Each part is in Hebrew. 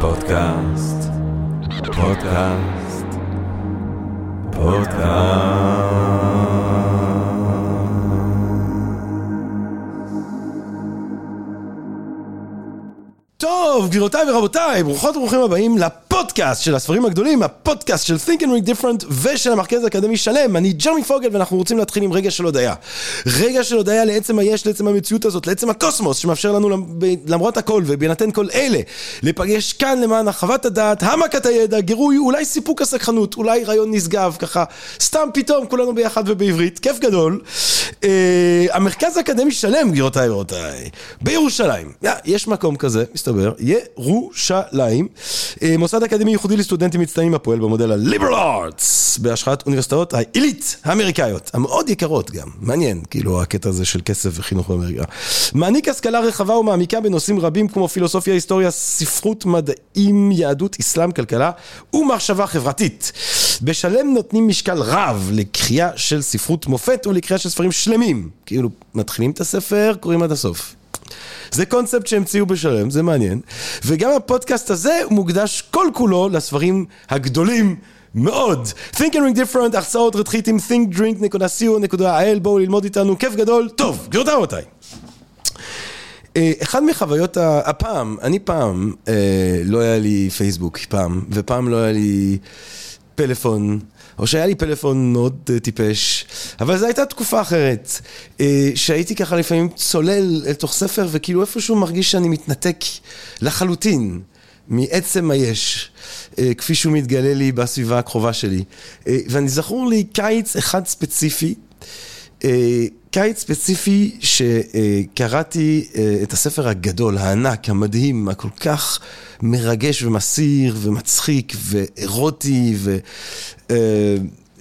פודקאסט, פודקאסט, פודקאסט. טוב, גבירותיי ורבותיי, ברוכות וברוכים הבאים לפודקאסט של הספרים הגדולים, הפודקאסט של Think and Read Different ושל המרכז האקדמי שלם. אני ג'רמי פוגל ואנחנו רוצים להתחיל עם רגע של הודיה. רגע של הודיה לעצם היש, לעצם המציאות הזאת, לעצם הקוסמוס שמאפשר לנו למרות הכל ובהינתן כל אלה, להיפגש כאן למען הרחבת הדעת, העמקת הידע, גירוי, אולי סיפוק הסקחנות, אולי רעיון נשגב, ככה, סתם פתאום כולנו ביחד ובעברית, כיף גדול. אה, המרכז האקדמי שלם, גבירותיי ורבותיי, בירושלים. יש מקום כזה, מסתבר, ירושלים. אה, מוסד אקדמי ייחודי לסטודנטים מצטיינים הפועל במודל ה-Liberal Arts בהשחת אוניברסיטאות העילית האמריקאיות, המאוד יקרות גם, מעניין, כאילו הקטע הזה של כסף וחינוך באמריקה. מעניק השכלה רחבה ומעמיקה בנושאים רבים כמו פילוסופיה, היסטוריה, ספרות, מדעים, יהדות, אסלאם, כלכלה ומחשבה חברתית. בשלם נותנים משקל רב לקריאה של ספרות מופת ולקריאה של ספרים שלמים. כאילו, מתחילים את הספר, קוראים עד הסוף. זה קונספט שהמציאו בשלם, זה מעניין. וגם הפודקאסט הזה מוקדש כל כולו לספרים הגדולים מאוד. Think and Drink Different, הרצאות רתחיתים, thinkdrink.co.il, בואו ללמוד איתנו, כיף גדול. טוב, גבירותיי רבותיי. אחד מחוויות הפעם, אני פעם, לא היה לי פייסבוק, פעם, ופעם לא היה לי פלאפון. או שהיה לי פלאפון מאוד טיפש, אבל זו הייתה תקופה אחרת, שהייתי ככה לפעמים צולל אל תוך ספר וכאילו איפשהו מרגיש שאני מתנתק לחלוטין מעצם היש, כפי שהוא מתגלה לי בסביבה הקרובה שלי. ואני זכור לי קיץ אחד ספציפי, קיץ ספציפי שקראתי את הספר הגדול, הענק, המדהים, הכל כך מרגש ומסעיר ומצחיק ואירוטי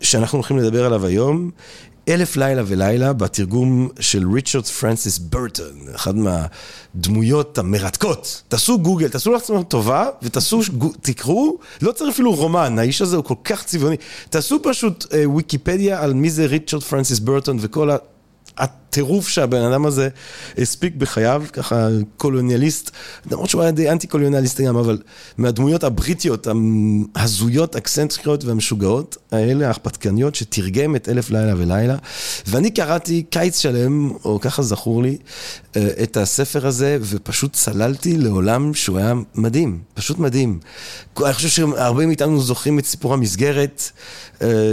שאנחנו הולכים לדבר עליו היום, אלף לילה ולילה בתרגום של ריצ'רד פרנסיס ברטון, אחד מהדמויות המרתקות. תעשו גוגל, תעשו לעצמם טובה ותעשו, תקראו, לא צריך אפילו רומן, האיש הזה הוא כל כך צבעוני. תעשו פשוט וויקיפדיה על מי זה ריצ'רד פרנסיס ברטון וכל ה... att הטירוף שהבן אדם הזה הספיק בחייו, ככה קולוניאליסט, למרות שהוא היה די אנטי קולוניאליסט גם, אבל מהדמויות הבריטיות, ההזויות, אקסנטריות והמשוגעות האלה, ההרפתקניות, שתרגם את אלף לילה ולילה. ואני קראתי קיץ שלם, או ככה זכור לי, את הספר הזה, ופשוט צללתי לעולם שהוא היה מדהים, פשוט מדהים. אני חושב שהרבה מאיתנו זוכרים את סיפור המסגרת,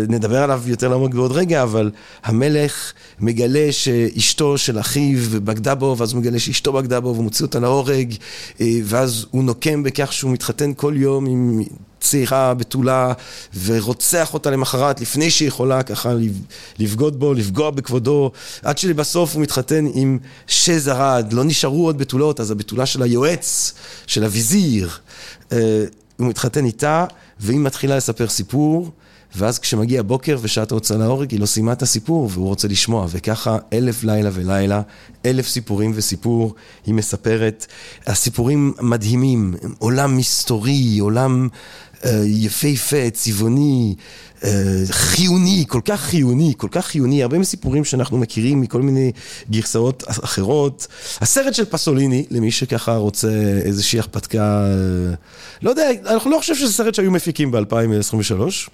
נדבר עליו יותר לעומק בעוד רגע, אבל המלך מגלה שאשתו של אחיו בגדה בו, ואז הוא מגלה שאשתו בגדה בו, והוא מוציא אותה להורג, ואז הוא נוקם בכך שהוא מתחתן כל יום עם צעירה בתולה, ורוצח אותה למחרת, לפני שהיא יכולה ככה לבגוד בו, לפגוע בכבודו, עד שלבסוף הוא מתחתן עם שזרד, לא נשארו עוד בתולות, אז הבתולה של היועץ, של הוויזיר, הוא מתחתן איתה, והיא מתחילה לספר סיפור. ואז כשמגיע בוקר ושעת ההוצאה להורג, היא לא סיימה את הסיפור והוא רוצה לשמוע, וככה אלף לילה ולילה, אלף סיפורים וסיפור, היא מספרת. הסיפורים מדהימים, עולם מסתורי, עולם אה, יפהפה, צבעוני, אה, חיוני, כל כך חיוני, כל כך חיוני, הרבה מסיפורים שאנחנו מכירים מכל מיני גרסאות אחרות. הסרט של פסוליני, למי שככה רוצה איזושהי הרפתקה, לא יודע, אנחנו לא חושב שזה סרט שהיו מפיקים ב-2023.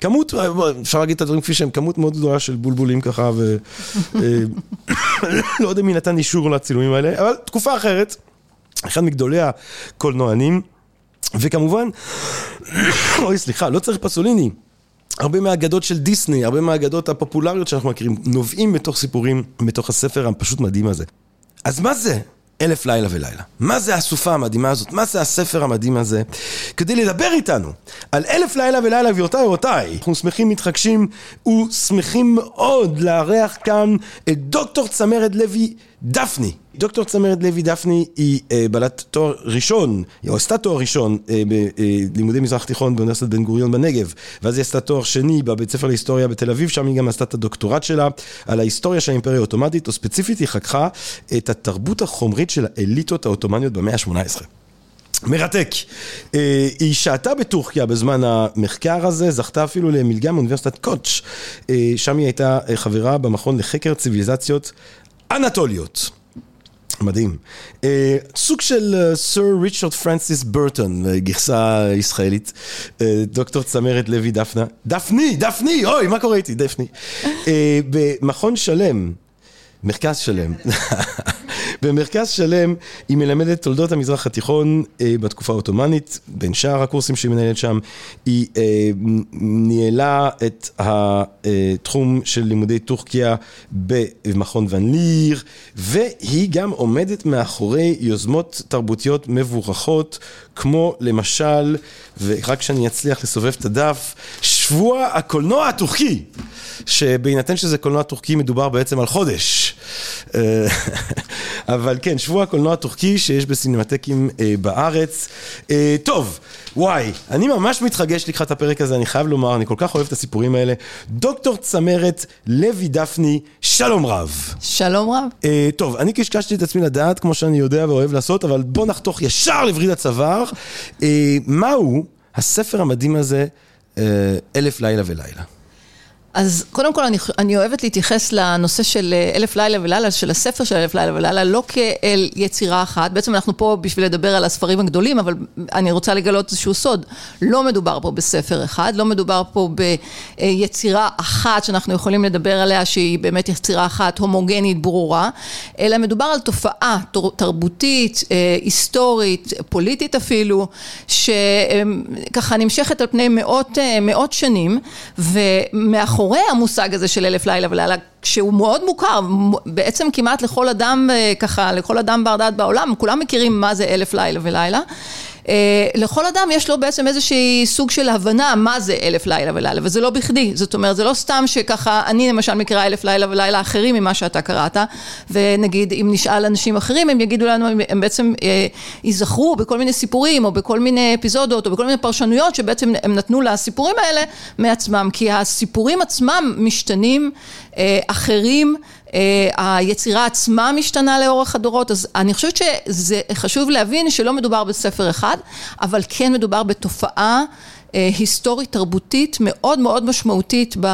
כמות, אפשר להגיד את הדברים כפי שהם, כמות מאוד גדולה של בולבולים ככה, ולא יודע מי נתן אישור לצילומים האלה, אבל תקופה אחרת, אחד מגדולי הקולנוענים, וכמובן, אוי סליחה, לא צריך פסוליני, הרבה מהאגדות של דיסני, הרבה מהאגדות הפופולריות שאנחנו מכירים, נובעים מתוך סיפורים, מתוך הספר הפשוט מדהים הזה. אז מה זה? אלף לילה ולילה. מה זה הסופה המדהימה הזאת? מה זה הספר המדהים הזה? כדי לדבר איתנו על אלף לילה ולילה, גבירותיי ורבותיי, אנחנו שמחים, מתחגשים ושמחים מאוד לארח כאן את דוקטור צמרת לוי דפני. דוקטור צמרת לוי דפני היא בעלת תואר ראשון, היא עשתה תואר ראשון בלימודי מזרח תיכון באוניברסיטת בן גוריון בנגב, ואז היא עשתה תואר שני בבית ספר להיסטוריה בתל אביב, שם היא גם עשתה את הדוקטורט שלה על ההיסטוריה של האימפריה האוטומטית, או ספציפית היא חככה את התרבות החומרית של האליטות האוטומניות במאה ה-18. מרתק. היא שהתה בטורקיה בזמן המחקר הזה, זכתה אפילו למלגה מאוניברסיטת קוטש, שם היא הייתה חברה במכון לחקר ציוויליזציות אנטוליות. מדהים. אה, סוג של סר ריצ'רד פרנסיס ברטון, אה, גרסה ישראלית, אה, דוקטור צמרת לוי דפנה, דפני, דפני, אוי, מה קורה איתי, דפני. אה, במכון שלם, מרכז שלם. במרכז שלם היא מלמדת תולדות המזרח התיכון אה, בתקופה העות'מאנית, בין שאר הקורסים שהיא מנהלת שם, היא אה, ניהלה את התחום של לימודי טורקיה במכון ון ליר, והיא גם עומדת מאחורי יוזמות תרבותיות מבורכות, כמו למשל, ורק כשאני אצליח לסובב את הדף, שבוע הקולנוע הטורקי, שבהינתן שזה קולנוע טורקי מדובר בעצם על חודש. אה, אבל כן, שבוע הקולנוע הטורקי שיש בסינמטקים אה, בארץ. אה, טוב, וואי, אני ממש מתרגש לקראת הפרק הזה, אני חייב לומר, אני כל כך אוהב את הסיפורים האלה. דוקטור צמרת לוי דפני, שלום רב. שלום רב. אה, טוב, אני קשקשתי את עצמי לדעת, כמו שאני יודע ואוהב לעשות, אבל בוא נחתוך ישר לווריד הצוואר. אה, מהו הספר המדהים הזה, אלף לילה ולילה? אז קודם כל אני, אני אוהבת להתייחס לנושא של אה, אלף לילה ולילה, של הספר של אלף לילה ולילה, לא כאל יצירה אחת. בעצם אנחנו פה בשביל לדבר על הספרים הגדולים, אבל אני רוצה לגלות איזשהו סוד. לא מדובר פה בספר אחד, לא מדובר פה ביצירה אחת שאנחנו יכולים לדבר עליה, שהיא באמת יצירה אחת הומוגנית ברורה, אלא מדובר על תופעה תרבותית, אה, היסטורית, פוליטית אפילו, שככה נמשכת על פני מאות, אה, מאות שנים, ומאחורי... מאחורי המושג הזה של אלף לילה ולילה, שהוא מאוד מוכר, בעצם כמעט לכל אדם, אה, ככה, לכל אדם בר דעת בעולם, כולם מכירים מה זה אלף לילה ולילה. אה, לכל אדם יש לו בעצם איזושהי סוג של הבנה מה זה אלף לילה ולילה, וזה לא בכדי, זאת אומרת, זה לא סתם שככה, אני למשל מכירה אלף לילה ולילה אחרים ממה שאתה קראת, ונגיד אם נשאל אנשים אחרים, הם יגידו לנו, הם בעצם אה, ייזכרו בכל מיני סיפורים, או בכל מיני אפיזודות, או בכל מיני פרשנויות, שבעצם הם נתנו לסיפורים האלה מעצמם, כי הסיפורים עצמם משתנים, אה, אחרים, היצירה עצמה משתנה לאורך הדורות, אז אני חושבת שזה חשוב להבין שלא מדובר בספר אחד, אבל כן מדובר בתופעה אה, היסטורית תרבותית מאוד מאוד משמעותית ב...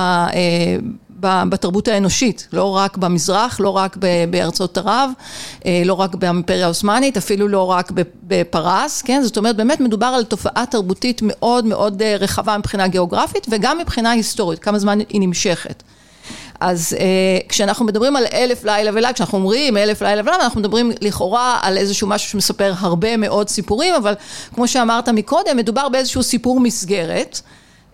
בתרבות האנושית, לא רק במזרח, לא רק בארצות ערב, לא רק באימפריה העות'מאנית, אפילו לא רק בפרס, כן? זאת אומרת, באמת מדובר על תופעה תרבותית מאוד מאוד רחבה מבחינה גיאוגרפית וגם מבחינה היסטורית, כמה זמן היא נמשכת. אז אה, כשאנחנו מדברים על אלף לילה ולילה, כשאנחנו אומרים אלף לילה ולילה, אנחנו מדברים לכאורה על איזשהו משהו שמספר הרבה מאוד סיפורים, אבל כמו שאמרת מקודם, מדובר באיזשהו סיפור מסגרת.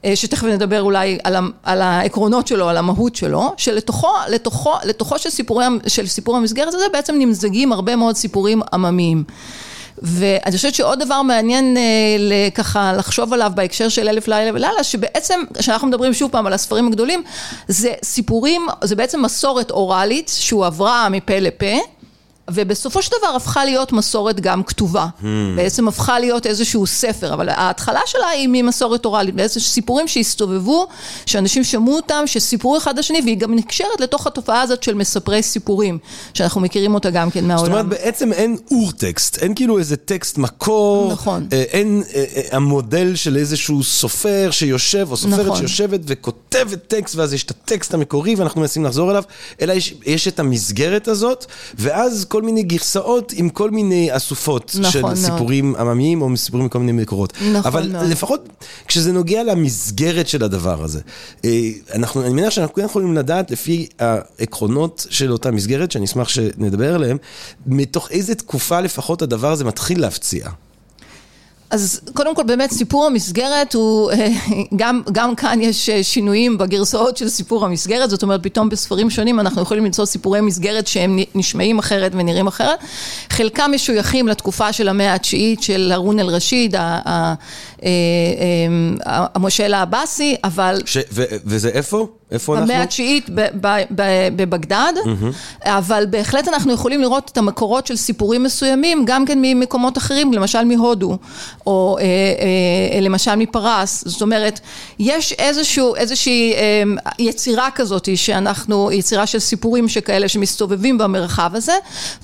אה, שתכף נדבר אולי על, על העקרונות שלו, על המהות שלו, שלתוכו לתוכו, לתוכו של, סיפורי, של סיפור המסגרת הזה בעצם נמזגים הרבה מאוד סיפורים עממיים. ואני חושבת שעוד דבר מעניין אה, ככה לחשוב עליו בהקשר של אלף לילה ולילה, שבעצם, כשאנחנו מדברים שוב פעם על הספרים הגדולים, זה סיפורים, זה בעצם מסורת אוראלית שהועברה מפה לפה. ובסופו של דבר הפכה להיות מסורת גם כתובה. Hmm. בעצם הפכה להיות איזשהו ספר, אבל ההתחלה שלה היא ממסורת אוראלית, בעצם סיפורים שהסתובבו, שאנשים שמעו אותם, שסיפרו אחד לשני, והיא גם נקשרת לתוך התופעה הזאת של מספרי סיפורים, שאנחנו מכירים אותה גם כן מהעולם. זאת אומרת, בעצם אין אור-טקסט, אין כאילו איזה טקסט מקור, נכון. אה, אין אה, אה, המודל של איזשהו סופר שיושב, או סופרת נכון. שיושבת וכותבת טקסט, ואז יש את הטקסט המקורי ואנחנו מנסים לחזור אליו, אלא יש, יש את המסגרת הזאת, ואז כל... כל מיני גרסאות עם כל מיני אסופות נכון, של מאוד. סיפורים עממיים או סיפורים מכל מיני מקורות. נכון אבל מאוד. לפחות כשזה נוגע למסגרת של הדבר הזה, אה, אנחנו, אני מניח שאנחנו כן יכולים לדעת לפי העקרונות של אותה מסגרת, שאני אשמח שנדבר עליהם, מתוך איזה תקופה לפחות הדבר הזה מתחיל להפציע. אז קודם כל באמת סיפור המסגרת הוא, אה, גם, גם כאן יש אה, שינויים בגרסאות של סיפור המסגרת, זאת אומרת פתאום בספרים שונים אנחנו יכולים למצוא סיפורי מסגרת שהם נשמעים אחרת ונראים אחרת. חלקם משויכים לתקופה של המאה התשיעית של הרון אל-רשיד, המושל העבאסי, אבל... ש, ו, וזה איפה? איפה אנחנו? במאה התשיעית בבגדד, אבל בהחלט אנחנו יכולים לראות את המקורות של סיפורים מסוימים, גם כן ממקומות אחרים, למשל מהודו, או אה, אה, למשל מפרס, זאת אומרת, יש איזשהו, איזושהי אה, יצירה כזאת, שאנחנו, יצירה של סיפורים שכאלה שמסתובבים במרחב הזה,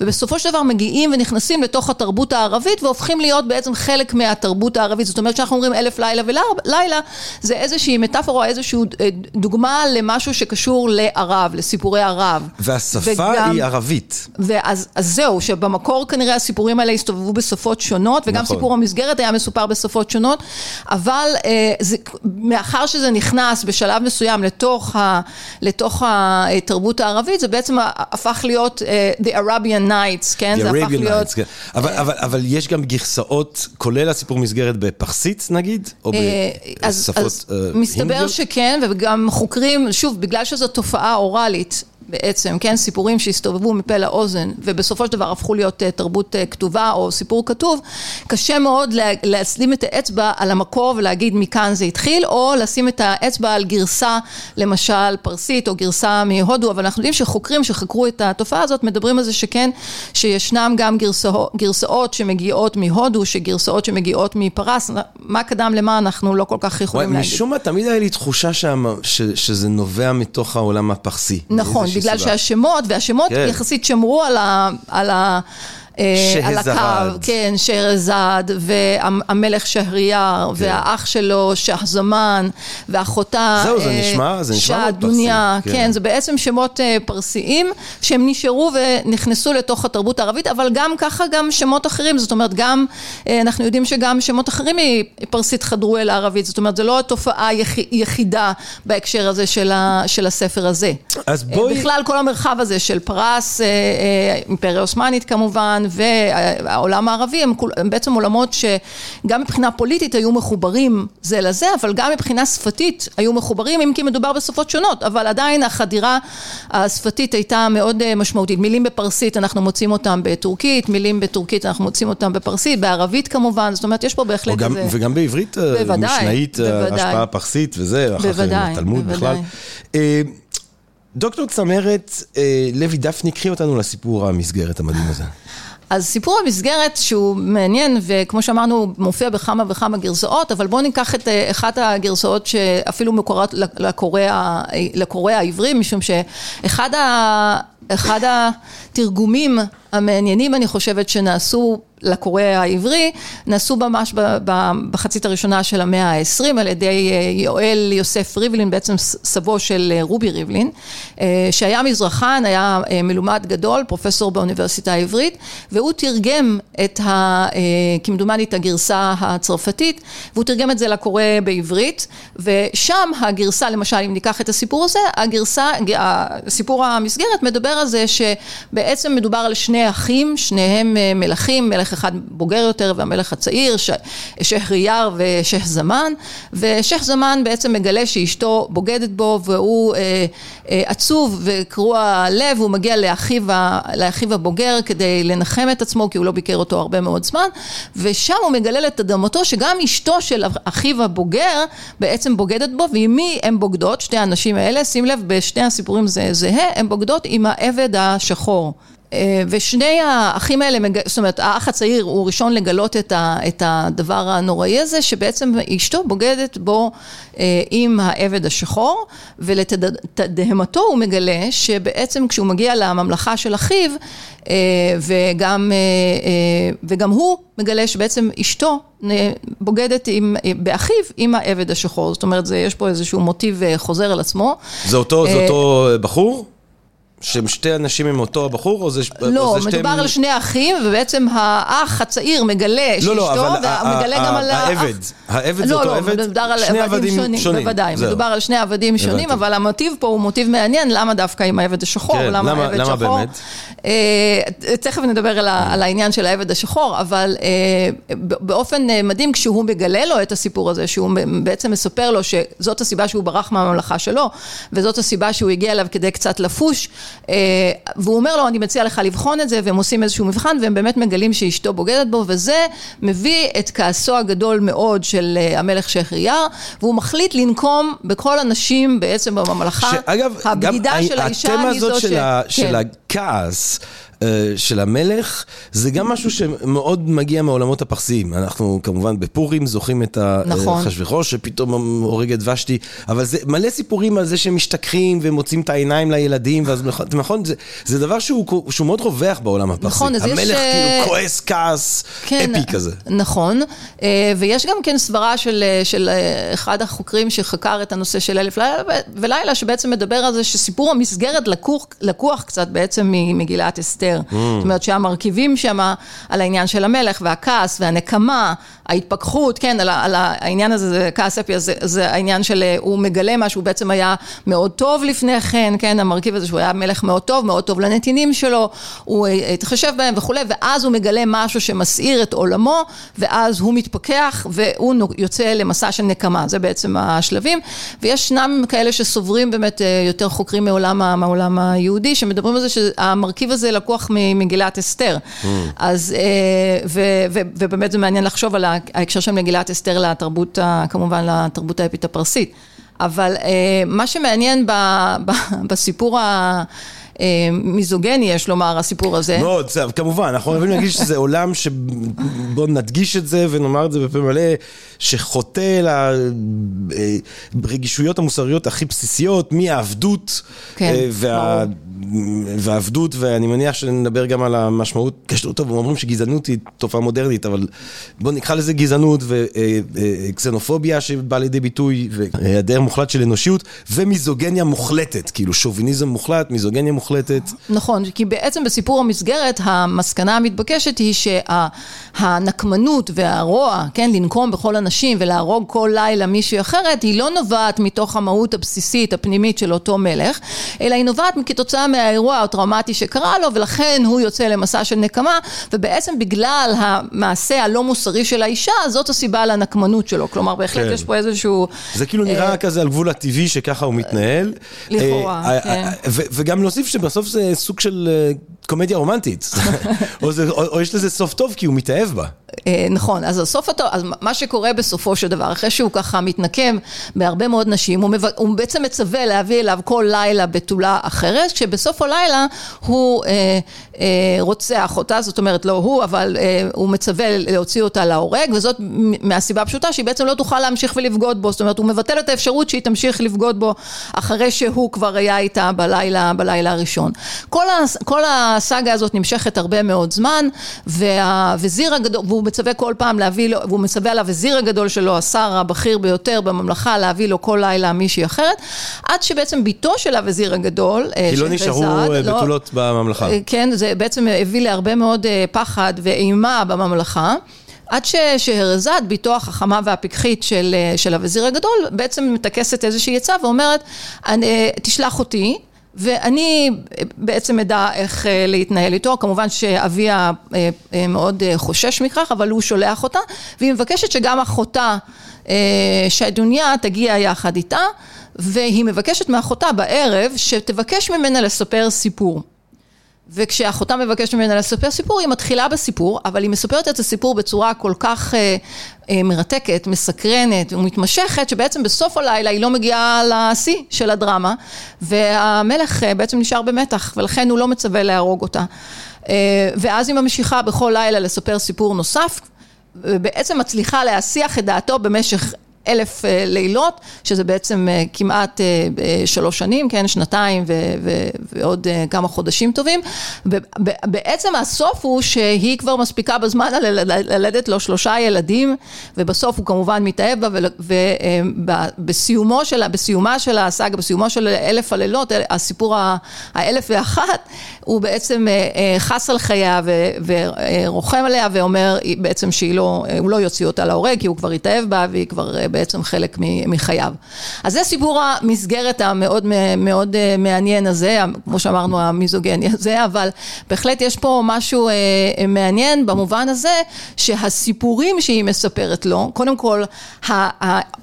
ובסופו של דבר מגיעים ונכנסים לתוך התרבות הערבית, והופכים להיות בעצם חלק מהתרבות הערבית, זאת אומרת שאנחנו אומרים אלף לילה ולילה, זה איזושהי מטאפורה, איזושהי דוגמה למשהו שקשור לערב, לסיפורי ערב. והשפה וגם, היא ערבית. ואז אז זהו, שבמקור כנראה הסיפורים האלה הסתובבו בשפות שונות, וגם נכון. סיפור המסגרת היה מסופר בשפות שונות, אבל אה, זה, מאחר שזה נכנס בשלב מסוים לתוך, ה, לתוך התרבות הערבית, זה בעצם הפך להיות uh, The Arabian Nights, כן? The זה Arabian הפך להיות... Nights, כן. אבל, אבל, אבל יש גם גרסאות, כולל הסיפור מסגרת בפרסית נגיד? או בשפות אז, אז מסתבר שכן, וגם חוקרים, שוב, בגלל שזו תופעה אוראלית, בעצם, כן, סיפורים שהסתובבו מפה לאוזן ובסופו של דבר הפכו להיות uh, תרבות uh, כתובה או סיפור כתוב, קשה מאוד לשים את האצבע על המקור ולהגיד מכאן זה התחיל, או לשים את האצבע על גרסה, למשל פרסית או גרסה מהודו, אבל אנחנו יודעים שחוקרים שחקרו את התופעה הזאת מדברים על זה שכן, שישנם גם גרסאות, גרסאות שמגיעות מהודו, שגרסאות שמגיעות מפרס, מה קדם למה אנחנו לא כל כך יכולים להגיד. משום מה תמיד היה לי תחושה שם, ש, שזה נובע מתוך העולם הפרסי. נכון. בגלל שהשמות, והשמות כן. יחסית שמרו על ה... על ה על הקו, כן, שרזד, והמלך שהרייר, כן. והאח שלו, שחזמן, ואחותה, זהו, זה אה, נשמע, זה נשמע מאוד פרסי. כן. כן, זה בעצם שמות אה, פרסיים, שהם נשארו ונכנסו לתוך התרבות הערבית, אבל גם ככה גם שמות אחרים, זאת אומרת, גם, אנחנו יודעים שגם שמות אחרים מפרסית חדרו אל הערבית, זאת אומרת, זו לא התופעה יחידה בהקשר הזה של, ה, של הספר הזה. אז בואי... בכלל, כל המרחב הזה של פרס, אימפריה עות'מאנית כמובן, והעולם הערבי הם, הם בעצם עולמות שגם מבחינה פוליטית היו מחוברים זה לזה, אבל גם מבחינה שפתית היו מחוברים, אם כי מדובר בשפות שונות, אבל עדיין החדירה השפתית הייתה מאוד אה, משמעותית. מילים בפרסית אנחנו מוצאים אותם בטורקית, מילים בטורקית אנחנו מוצאים אותם בפרסית, בערבית כמובן, זאת אומרת יש פה בהחלט גם, איזה... וגם בעברית אה, בוודאי, משנאית, אה, בוודאי. השפעה פרסית וזה, אחר כך התלמוד בכלל. דוקטור צמרת לוי דפני, קחי אותנו לסיפור המסגרת המדהים הזה. אז סיפור המסגרת שהוא מעניין וכמו שאמרנו מופיע בכמה וכמה גרסאות אבל בואו ניקח את אה, אחת הגרסאות שאפילו מקורות לקורא העברי משום שאחד ה... אחד התרגומים המעניינים אני חושבת שנעשו לקורא העברי, נעשו ממש בחצית הראשונה של המאה העשרים על ידי אה, יואל יוסף ריבלין, בעצם סבו של אה, רובי ריבלין, אה, שהיה מזרחן, היה מלומד גדול, פרופסור באוניברסיטה העברית, והוא תרגם את ה... כמדומני את הגרסה הצרפתית, והוא תרגם את זה לקורא בעברית, ושם הגרסה, למשל אם ניקח את הסיפור הזה, הגרסה, סיפור המסגרת מדבר על זה שבעצם מדובר על שני אחים, שניהם מלכים, מלך אחד בוגר יותר והמלך הצעיר, שחרייר ושייח זמן, ושייח זמן בעצם מגלה שאשתו בוגדת בו והוא אה, אה, עצוב וקרוע לב, הוא מגיע לאחיו, לאחיו הבוגר כדי לנחם את עצמו כי הוא לא ביקר אותו הרבה מאוד זמן, ושם הוא מגלה לתדהמתו שגם אשתו של אחיו הבוגר בעצם בוגדת בו, ועם מי הן בוגדות, שתי הנשים האלה, שים לב בשני הסיפורים זה זהה, הן בוגדות עם העבד השחור. אה, ושני האחים האלה, זאת אומרת האח הצעיר הוא ראשון לגלות את, ה, את הדבר הנוראי הזה שבעצם אשתו בוגדת בו אה, עם העבד השחור ולתדהמתו הוא מגלה שבעצם כשהוא מגיע לממלכה של אחיו אה, וגם, וגם הוא מגלה שבעצם אשתו בוגדת עם, באחיו עם העבד השחור זאת אומרת זה, יש פה איזשהו מוטיב חוזר על עצמו. זה אותו, זה אותו בחור? שהם שתי אנשים עם אותו הבחור, או זה, לא, או זה מדובר על שני אחים, ובעצם האח הצעיר מגלה שאשתו, לא, לא, ומגלה גם על האח... העבד, העבד זה לא, אותו לא, עבד, מדובר על שני עבדים שונים, שונים. בוודאי. מדובר על שני עבדים שונים, אבל המוטיב פה הוא מוטיב מעניין, למה דווקא עם העבד השחור, כן, למה למה העבד למה שחור. באמת? אה, תכף נדבר על, על העניין של העבד השחור, אבל אה, באופן אה, מדהים, כשהוא מגלה לו את הסיפור הזה, שהוא בעצם מספר לו שזאת הסיבה שהוא ברח מהממלכה שלו, וזאת הסיבה שהוא הגיע אליו כדי קצת לפוש, והוא אומר לו, אני מציע לך לבחון את זה, והם עושים איזשהו מבחן, והם באמת מגלים שאשתו בוגדת בו, וזה מביא את כעסו הגדול מאוד של אה, המלך יאר, והוא מחליט לנקום בכל הנשים בעצם בממלכה. שאגב, הבגידה של האישה היא זו ש... של, ה... כן. של הכעס, אה, של המלך, זה גם משהו שמאוד מגיע מהעולמות הפרסיים. אנחנו כמובן בפורים זוכרים את נכון. אחשוורוש שפתאום הורג את ושתי, אבל זה מלא סיפורים על זה שהם משתכחים ומוצאים את העיניים לילדים, ואז נכון, זה, זה דבר שהוא, שהוא מאוד רווח בעולם הפרסי. נכון, אז המלך יש... כאילו כועס כעס כן, אפי כזה. נכון, אה, ויש גם כן סברה של, של אה, אחד החוקרים שחקר את הנושא של אלף לילה ולילה, שבעצם מדבר על זה שסיפור המסגרת לקוח, לקוח קצת בעצם ממגילת אסתר. Mm. זאת אומרת שהמרכיבים שם על העניין של המלך והכעס והנקמה, ההתפכחות, כן, על, על העניין הזה, זה כעס אפי, זה, זה העניין של אה, הוא מגלה משהו בעצם היה מאוד טוב לפני כן, כן, המרכיב הזה שהוא היה מלך מאוד טוב, מאוד טוב לנתינים שלו, הוא התחשב בהם וכולי, ואז הוא מגלה משהו שמסעיר את עולמו, ואז הוא מתפכח והוא יוצא למסע של נקמה, זה בעצם השלבים, וישנם כאלה שסוברים באמת אה, יותר חוקרים מעולם, מעולם היהודי, שמדברים על זה שהמרכיב הזה לקוח ממגילת אסתר, mm. אז, אה, ו, ו, ובאמת זה מעניין לחשוב על ההקשר של מגילת אסתר לתרבות, כמובן לתרבות האפית הפרסית, אבל אה, מה שמעניין בסיפור ה... מיזוגני, יש לומר, הסיפור הזה. מאוד, זה, כמובן, אנחנו אוהבים להגיד שזה עולם שבואו נדגיש את זה ונאמר את זה בפה מלא, שחוטא לרגישויות המוסריות הכי בסיסיות, מהעבדות כן, וה... והעבדות, ואני מניח שנדבר גם על המשמעות, קשור טוב, אומרים שגזענות היא תופעה מודרנית, אבל בואו נקרא לזה גזענות וקסנופוביה שבאה לידי ביטוי, והיעדר מוחלט של אנושיות, ומיזוגניה מוחלטת, כאילו שוביניזם מוחלט, מיזוגניה מוחלטת. נכון, כי בעצם בסיפור המסגרת, המסקנה המתבקשת היא שהנקמנות והרוע, כן, לנקום בכל הנשים ולהרוג כל לילה מישהי אחרת, היא לא נובעת מתוך המהות הבסיסית, הפנימית של אותו מלך, אלא היא נובעת כתוצאה מהאירוע הטראומטי שקרה לו, ולכן הוא יוצא למסע של נקמה, ובעצם בגלל המעשה הלא מוסרי של האישה, זאת הסיבה לנקמנות שלו. כלומר, בהחלט כן. יש פה איזשהו... זה כאילו נראה אה, כזה על גבול הטבעי שככה הוא מתנהל. לכאורה, אה, כן. אה, וגם להוסיף שבסוף זה סוג של קומדיה רומנטית, או, זה, או, או יש לזה סוף טוב כי הוא מתאהב בה. נכון, אז הסוף הטוב, אז מה שקורה בסופו של דבר, אחרי שהוא ככה מתנקם בהרבה מאוד נשים, הוא, מבק, הוא בעצם מצווה להביא אליו כל לילה בתולה אחרת, כשבסוף הלילה הוא אה, אה, רוצח אותה, זאת אומרת לא הוא, אבל אה, הוא מצווה להוציא אותה להורג, וזאת מהסיבה הפשוטה שהיא בעצם לא תוכל להמשיך ולבגוד בו, זאת אומרת הוא מבטל את האפשרות שהיא תמשיך לבגוד בו אחרי שהוא כבר היה איתה בלילה, בלילה הראשון. כל, ה, כל הסאגה הזאת נמשכת הרבה מאוד זמן, והווזיר הגדול, והוא מצווה כל פעם להביא לו, והוא מצווה על הווזיר הגדול שלו, השר הבכיר ביותר בממלכה, להביא לו כל לילה מישהי אחרת, עד שבעצם בתו של הווזיר הגדול, כי לא נשארו אה, לא, בתולות בממלכה. אה, כן, זה בעצם הביא להרבה מאוד אה, פחד ואימה בממלכה. עד ששהרזד, בתו החכמה והפיקחית של, של הווזיר הגדול, בעצם מטכסת איזושהי עצה ואומרת, תשלח אותי, ואני בעצם אדע איך להתנהל איתו, כמובן שאביה מאוד חושש מכך, אבל הוא שולח אותה, והיא מבקשת שגם אחותה שדוניה תגיע יחד איתה. והיא מבקשת מאחותה בערב שתבקש ממנה לספר סיפור. וכשאחותה מבקשת ממנה לספר סיפור, היא מתחילה בסיפור, אבל היא מספרת את הסיפור בצורה כל כך אה, אה, מרתקת, מסקרנת ומתמשכת, שבעצם בסוף הלילה היא לא מגיעה לשיא של הדרמה, והמלך אה, בעצם נשאר במתח, ולכן הוא לא מצווה להרוג אותה. אה, ואז היא ממשיכה בכל לילה לספר סיפור נוסף, ובעצם מצליחה להסיח את דעתו במשך אלף אה, לילות, שזה בעצם אה, כמעט אה, שלוש שנים, כן, שנתיים ועוד כמה חודשים טובים. בעצם הסוף הוא שהיא כבר מספיקה בזמן ללדת לו שלושה ילדים, ובסוף הוא כמובן מתאהב בה, ובסיומו של, בסיומה של הסאגה, בסיומו של אלף הלילות, הסיפור האלף ואחת, הוא בעצם חס על חייה ורוחם עליה ואומר בעצם שהיא לא, לא יוציא אותה להורג, כי הוא כבר התאהב בה והיא כבר בעצם חלק מחייו. אז זה סיפור המסגרת המאוד מאוד אה, מעניין הזה, כמו שאמרנו המיזוגני הזה, אבל בהחלט יש פה משהו אה, מעניין במובן הזה שהסיפורים שהיא מספרת לו, קודם כל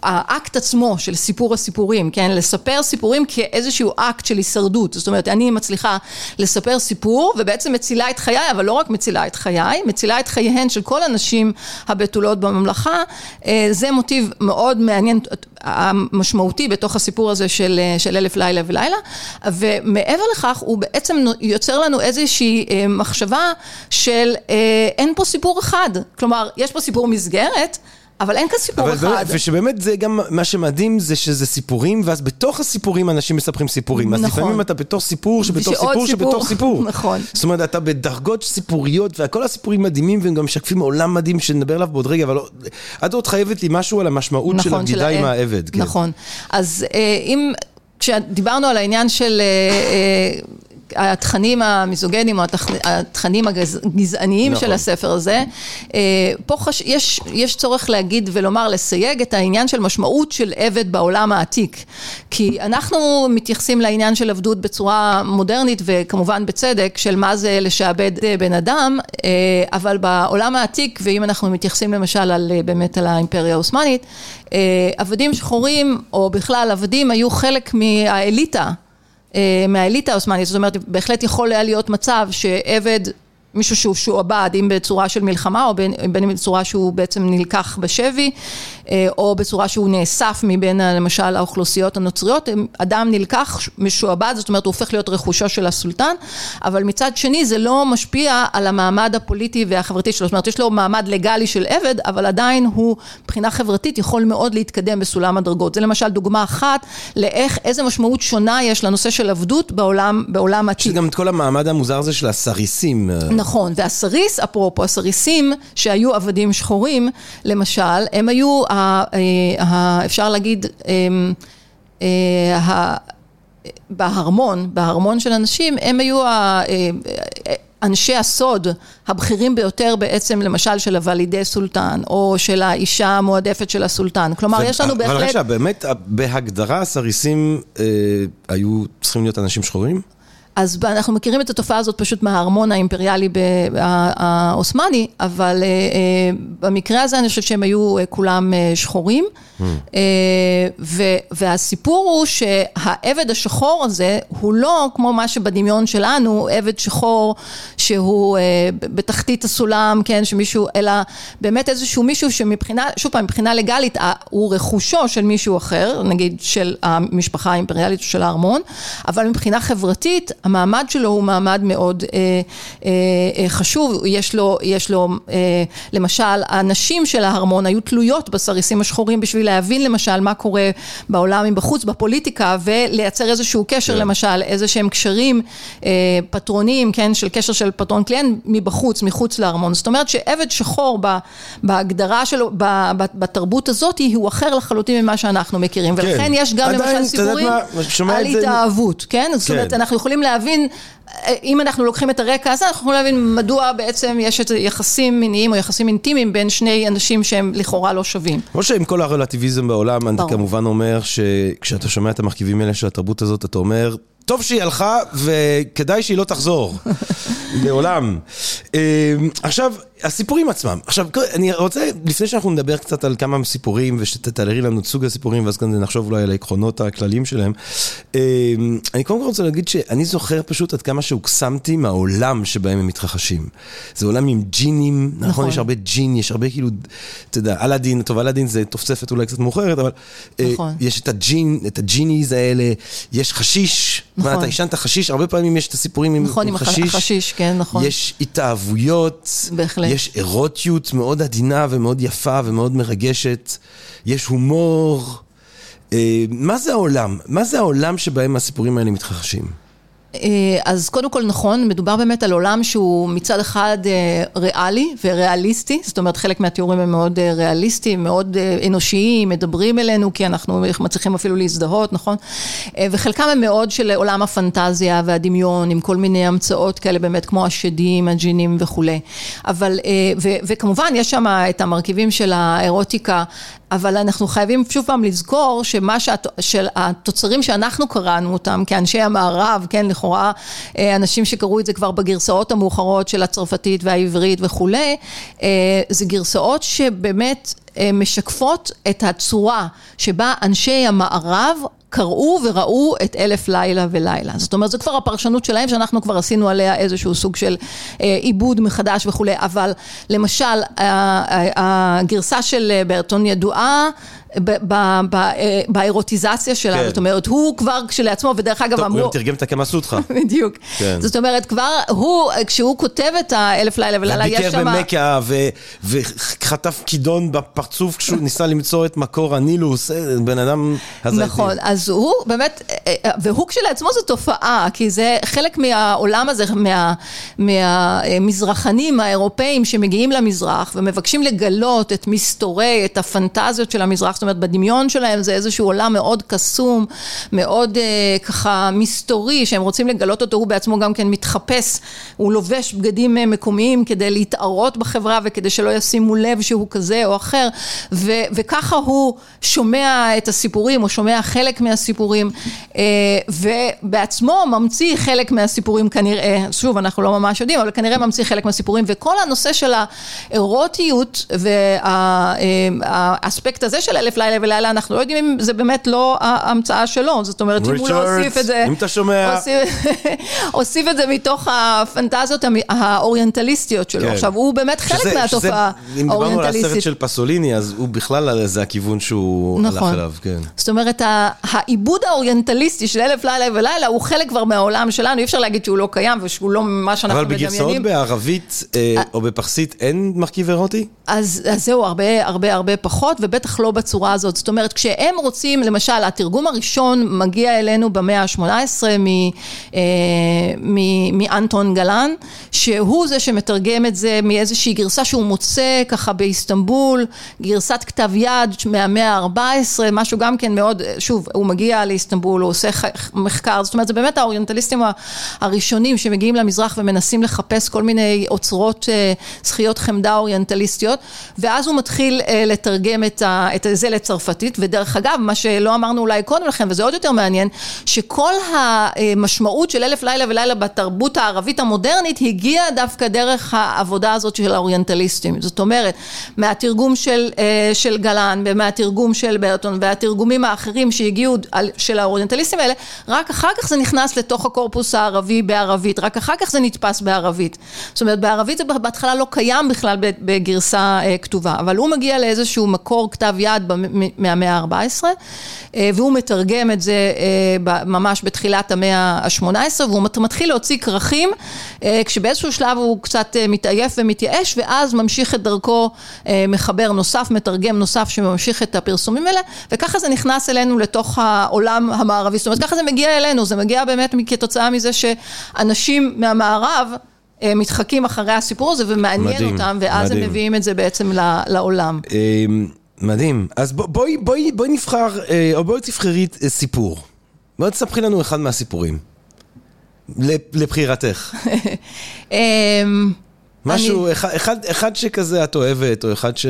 האקט עצמו של סיפור הסיפורים, כן, לספר סיפורים כאיזשהו אקט של הישרדות, זאת אומרת אני מצליחה לספר לספר סיפור, ובעצם מצילה את חיי, אבל לא רק מצילה את חיי, מצילה את חייהן של כל הנשים הבתולות בממלכה, אה, זה מוטיב מאוד מעניין, המשמעותי בתוך הסיפור הזה של, של אלף לילה ולילה, ומעבר לכך הוא בעצם יוצר לנו איזושהי מחשבה של אין פה סיפור אחד, כלומר יש פה סיפור מסגרת, אבל אין כאן סיפור אבל אחד. באמת, ושבאמת זה גם, מה שמדהים זה שזה סיפורים, ואז בתוך הסיפורים אנשים מספרים סיפורים. אז נכון. לפעמים אתה בתוך סיפור שבתוך סיפור סיפור. שבתוך סיפור. נכון. זאת אומרת, אתה בדרגות סיפוריות, וכל הסיפורים מדהימים, והם גם משקפים עולם מדהים שנדבר עליו בעוד רגע, אבל לא- את עוד חייבת לי משהו על המשמעות של נכון, הבגידה עם העבד. העבד. כן. נכון. אז אה, אם, כשדיברנו על העניין של אה, אה, התכנים המיזוגנים או התכ- התכנים הגזעניים נכון. של הספר הזה, אה, פה חש... יש, יש צורך להגיד ולומר, לסייג את העניין של משמעות של עבד בעולם העתיק. כי אנחנו מתייחסים לעניין של עבדות בצורה מודרנית וכמובן בצדק, של מה זה לשעבד אה, בן אדם, אה, אבל בעולם העתיק, ואם אנחנו מתייחסים למשל על, באמת על האימפריה העות'מאנית, עבדים שחורים, או בכלל עבדים, היו חלק מהאליטה. אה, מהאליטה העות'מאנית, זאת אומרת, בהחלט יכול היה להיות מצב שעבד, מישהו שהוא שועבד, אם בצורה של מלחמה, או בין, בין אם בצורה שהוא בעצם נלקח בשבי, אה, או בצורה שהוא נאסף מבין, ה- למשל, האוכלוסיות הנוצריות, אדם נלקח, משועבד, זאת אומרת, הוא הופך להיות רכושו של הסולטן, אבל מצד שני זה לא משפיע על המעמד הפוליטי והחברתי שלו, זאת אומרת, יש לו מעמד לגלי של עבד, אבל עדיין הוא, מבחינה חברתית, יכול מאוד להתקדם בסולם הדרגות. זה למשל דוגמה אחת לאיך, איזה משמעות שונה יש לנושא של עבדות בעולם, בעולם יש עתיק. גם את כל המעמד המוזר הזה של הסריסים. אה, נכון, והסריס, אפרופו, הסריסים שהיו עבדים שחורים, למשל, הם היו, ה, ה, ה, אפשר להגיד, הם, אה, ה, בהרמון, בהרמון של אנשים, הם היו ה, אה, אנשי הסוד הבכירים ביותר בעצם, למשל, של הוולידי סולטן, או של האישה המועדפת של הסולטן. כלומר, יש לנו אבל בהחלט... רגע, באמת, בהגדרה הסריסים אה, היו צריכים להיות אנשים שחורים? אז אנחנו מכירים את התופעה הזאת פשוט מהארמון האימפריאלי העות'מאני, אבל אה, אה, במקרה הזה אני חושבת שהם היו אה, כולם שחורים. אה, והסיפור הוא שהעבד השחור הזה הוא לא כמו מה שבדמיון שלנו, עבד שחור שהוא אה, בתחתית הסולם, כן, שמישהו, אלא באמת איזשהו מישהו שמבחינה, שוב פעם, מבחינה לגלית אה, הוא רכושו של מישהו אחר, נגיד של המשפחה האימפריאלית של הארמון, אבל מבחינה חברתית המעמד שלו הוא מעמד מאוד אה, חשוב, יש לו, יש לו למשל הנשים של ההרמון היו תלויות בסריסים השחורים בשביל להבין למשל מה קורה בעולם מבחוץ, בפוליטיקה ולייצר איזשהו קשר כן. למשל, איזה שהם קשרים אה, פטרוניים, כן, של קשר של פטרון קליינט מבחוץ, מחוץ לארמון, זאת אומרת שעבד שחור ב, בהגדרה שלו, ב, ב, בתרבות הזאת הוא אחר לחלוטין ממה שאנחנו מכירים, כן. ולכן יש גם עדיין, למשל סיפורים על התאהבות, כן? זאת אומרת, כן. אנחנו יכולים להבין, אם אנחנו לוקחים את הרקע הזה, אנחנו יכולים להבין מדוע בעצם יש את יחסים מיניים או יחסים אינטימיים בין שני אנשים שהם לכאורה לא שווים. כמו שעם כל הרלטיביזם בעולם, אני ברור. כמובן אומר שכשאתה שומע את המרכיבים האלה של התרבות הזאת, אתה אומר, טוב שהיא הלכה וכדאי שהיא לא תחזור. לעולם. אה, עכשיו, הסיפורים עצמם. עכשיו, אני רוצה, לפני שאנחנו נדבר קצת על כמה סיפורים, ושתתארי לנו את סוג הסיפורים, ואז כאן נחשוב אולי על העקרונות הכלליים שלהם. אה, אני קודם כל רוצה להגיד שאני זוכר פשוט עד כמה שהוקסמתי מהעולם שבהם הם מתרחשים. זה עולם עם ג'ינים, נכון? נכון. יש הרבה ג'ין, יש הרבה כאילו, אתה יודע, אלאדין, טוב, אלאדין זה תוספת אולי קצת מאוחרת, אבל אה, נכון. יש את הג'ין, את הג'יניז האלה, יש חשיש, נכון. מה, אתה עישנת חשיש, הרבה פעמים יש את הסיפורים עם, נכון, עם עם חשיש. החשיש, כן, נכון. יש התאהבויות, בהחלט. יש אירוטיות מאוד עדינה ומאוד יפה ומאוד מרגשת, יש הומור. אה, מה זה העולם? מה זה העולם שבהם הסיפורים האלה מתרחשים? אה, אז קודם כל נכון, מדובר באמת על עולם שהוא מצד אחד אה, ריאלי וריאליסטי, זאת אומרת חלק מהתיאורים הם מאוד אה, ריאליסטיים, מאוד אנושיים, מדברים אלינו כי אנחנו מצליחים אפילו להזדהות, נכון? וחלקם הם מאוד של עולם הפנטזיה והדמיון, עם כל מיני המצאות כאלה באמת כמו השדים, הג'ינים וכולי. אבל, ו- וכמובן יש שם את המרכיבים של האירוטיקה, אבל אנחנו חייבים שוב פעם לזכור שמה שהת... של התוצרים שאנחנו קראנו אותם כאנשי המערב, כן, לכאורה אה, אנשים שקראו את זה כבר בגרסאות המאוחרות של הצרפתית והעברית וכולי, אה, זה גרסאות שבאמת אה, משקפות את הצורה שבה אנשי המערב קראו וראו את אלף לילה ולילה. זאת אומרת, זו כבר הפרשנות שלהם, שאנחנו כבר עשינו עליה איזשהו סוג של אה, עיבוד מחדש וכולי, אבל למשל, הגרסה של ברטון ידועה באירוטיזציה שלה, כן. זאת אומרת, הוא כבר כשלעצמו, ודרך אגב טוב, אמרו... הוא תרגם את סוטחה. בדיוק. כן. זאת אומרת, כבר הוא, כשהוא כותב את האלף לילה ולילה, יש שם... וביקר במכה, וחטף כידון בפרצוף כשהוא ניסה למצוא את מקור הנילוס, אה, בן אדם הזייתי. נכון, אז הוא באמת, אה, אה, והוא כשלעצמו זו תופעה, כי זה חלק מהעולם הזה, מה, מהמזרחנים האירופאים שמגיעים למזרח ומבקשים לגלות את מסתורי, את הפנטזיות של המזרח. אומרת, בדמיון שלהם זה איזשהו עולם מאוד קסום, מאוד אה, ככה מסתורי, שהם רוצים לגלות אותו, הוא בעצמו גם כן מתחפש, הוא לובש בגדים אה, מקומיים כדי להתערות בחברה וכדי שלא ישימו לב שהוא כזה או אחר, ו, וככה הוא שומע את הסיפורים, או שומע חלק מהסיפורים, ובעצמו ממציא חלק מהסיפורים כנראה, שוב, אנחנו לא ממש יודעים, אבל כנראה ממציא חלק מהסיפורים, וכל הנושא של האירוטיות והאספקט הזה של אלף לילה ולילה, אנחנו לא יודעים אם זה באמת לא ההמצאה שלו, זאת אומרת, אם הוא לא הוסיף את זה... אם אתה שומע... הוסיף את זה מתוך הפנטזיות האוריינטליסטיות שלו. כן. עכשיו, הוא באמת חלק מהתופעה האוריינטליסטית. אם דיברנו על הסרט של פסוליני, אז הוא בכלל, זה הכיוון שהוא נכון. הלך אליו, כן. זאת אומרת, העיבוד האוריינטליסטי של אלף לילה ולילה הוא חלק כבר מהעולם שלנו, אי אפשר להגיד שהוא לא קיים ושהוא לא מה שאנחנו מדמיינים. אבל בגרסאות בערבית אה, או בפרסית אין מרכיב אירוטי? אז זהו, הרבה הרבה הרבה פחות, ובטח לא בצורה... בצורה הזאת. זאת אומרת, כשהם רוצים, למשל, התרגום הראשון מגיע אלינו במאה ה-18 אה, מאנטון גלן, שהוא זה שמתרגם את זה מאיזושהי גרסה שהוא מוצא ככה באיסטנבול, גרסת כתב יד מהמאה ה-14, משהו גם כן מאוד, שוב, הוא מגיע לאיסטנבול, הוא עושה מחקר, זאת אומרת, זה באמת האוריינטליסטים הראשונים שמגיעים למזרח ומנסים לחפש כל מיני אוצרות אה, זכיות חמדה אוריינטליסטיות, ואז הוא מתחיל אה, לתרגם את, ה, את זה לצרפתית, ודרך אגב, מה שלא אמרנו אולי קודם לכן, וזה עוד יותר מעניין, שכל המשמעות של אלף לילה ולילה בתרבות הערבית המודרנית הגיעה דווקא דרך העבודה הזאת של האוריינטליסטים. זאת אומרת, מהתרגום של, אה, של גלן ומהתרגום של ברטון והתרגומים האחרים שהגיעו של האוריינטליסטים האלה, רק אחר כך זה נכנס לתוך הקורפוס הערבי בערבית, רק אחר כך זה נתפס בערבית. זאת אומרת, בערבית זה בהתחלה לא קיים בכלל בגרסה אה, כתובה, אבל הוא מגיע לאיזשהו מקור כתב יד מהמאה ה-14, אה, והוא מתרגם את זה אה, ממש בתחילת המאה ה-18, והוא מתחיל להוציא כרכים, כשבאיזשהו שלב הוא קצת מתעייף ומתייאש, ואז ממשיך את דרכו מחבר נוסף, מתרגם נוסף שממשיך את הפרסומים האלה, וככה זה נכנס אלינו לתוך העולם המערבי, זאת אומרת ככה זה מגיע אלינו, זה מגיע באמת כתוצאה מזה שאנשים מהמערב מתחקים אחרי הסיפור הזה ומעניין מדהים, אותם, ואז מדהים. הם מביאים את זה בעצם לעולם. אמ, מדהים. אז בואי, בואי, בואי נבחר, אה, או בואי תבחרי אה, סיפור. בואי תספחי לנו אחד מהסיפורים. לבחירתך. אמ, משהו, אחד, אחד שכזה את אוהבת, או אחד ש...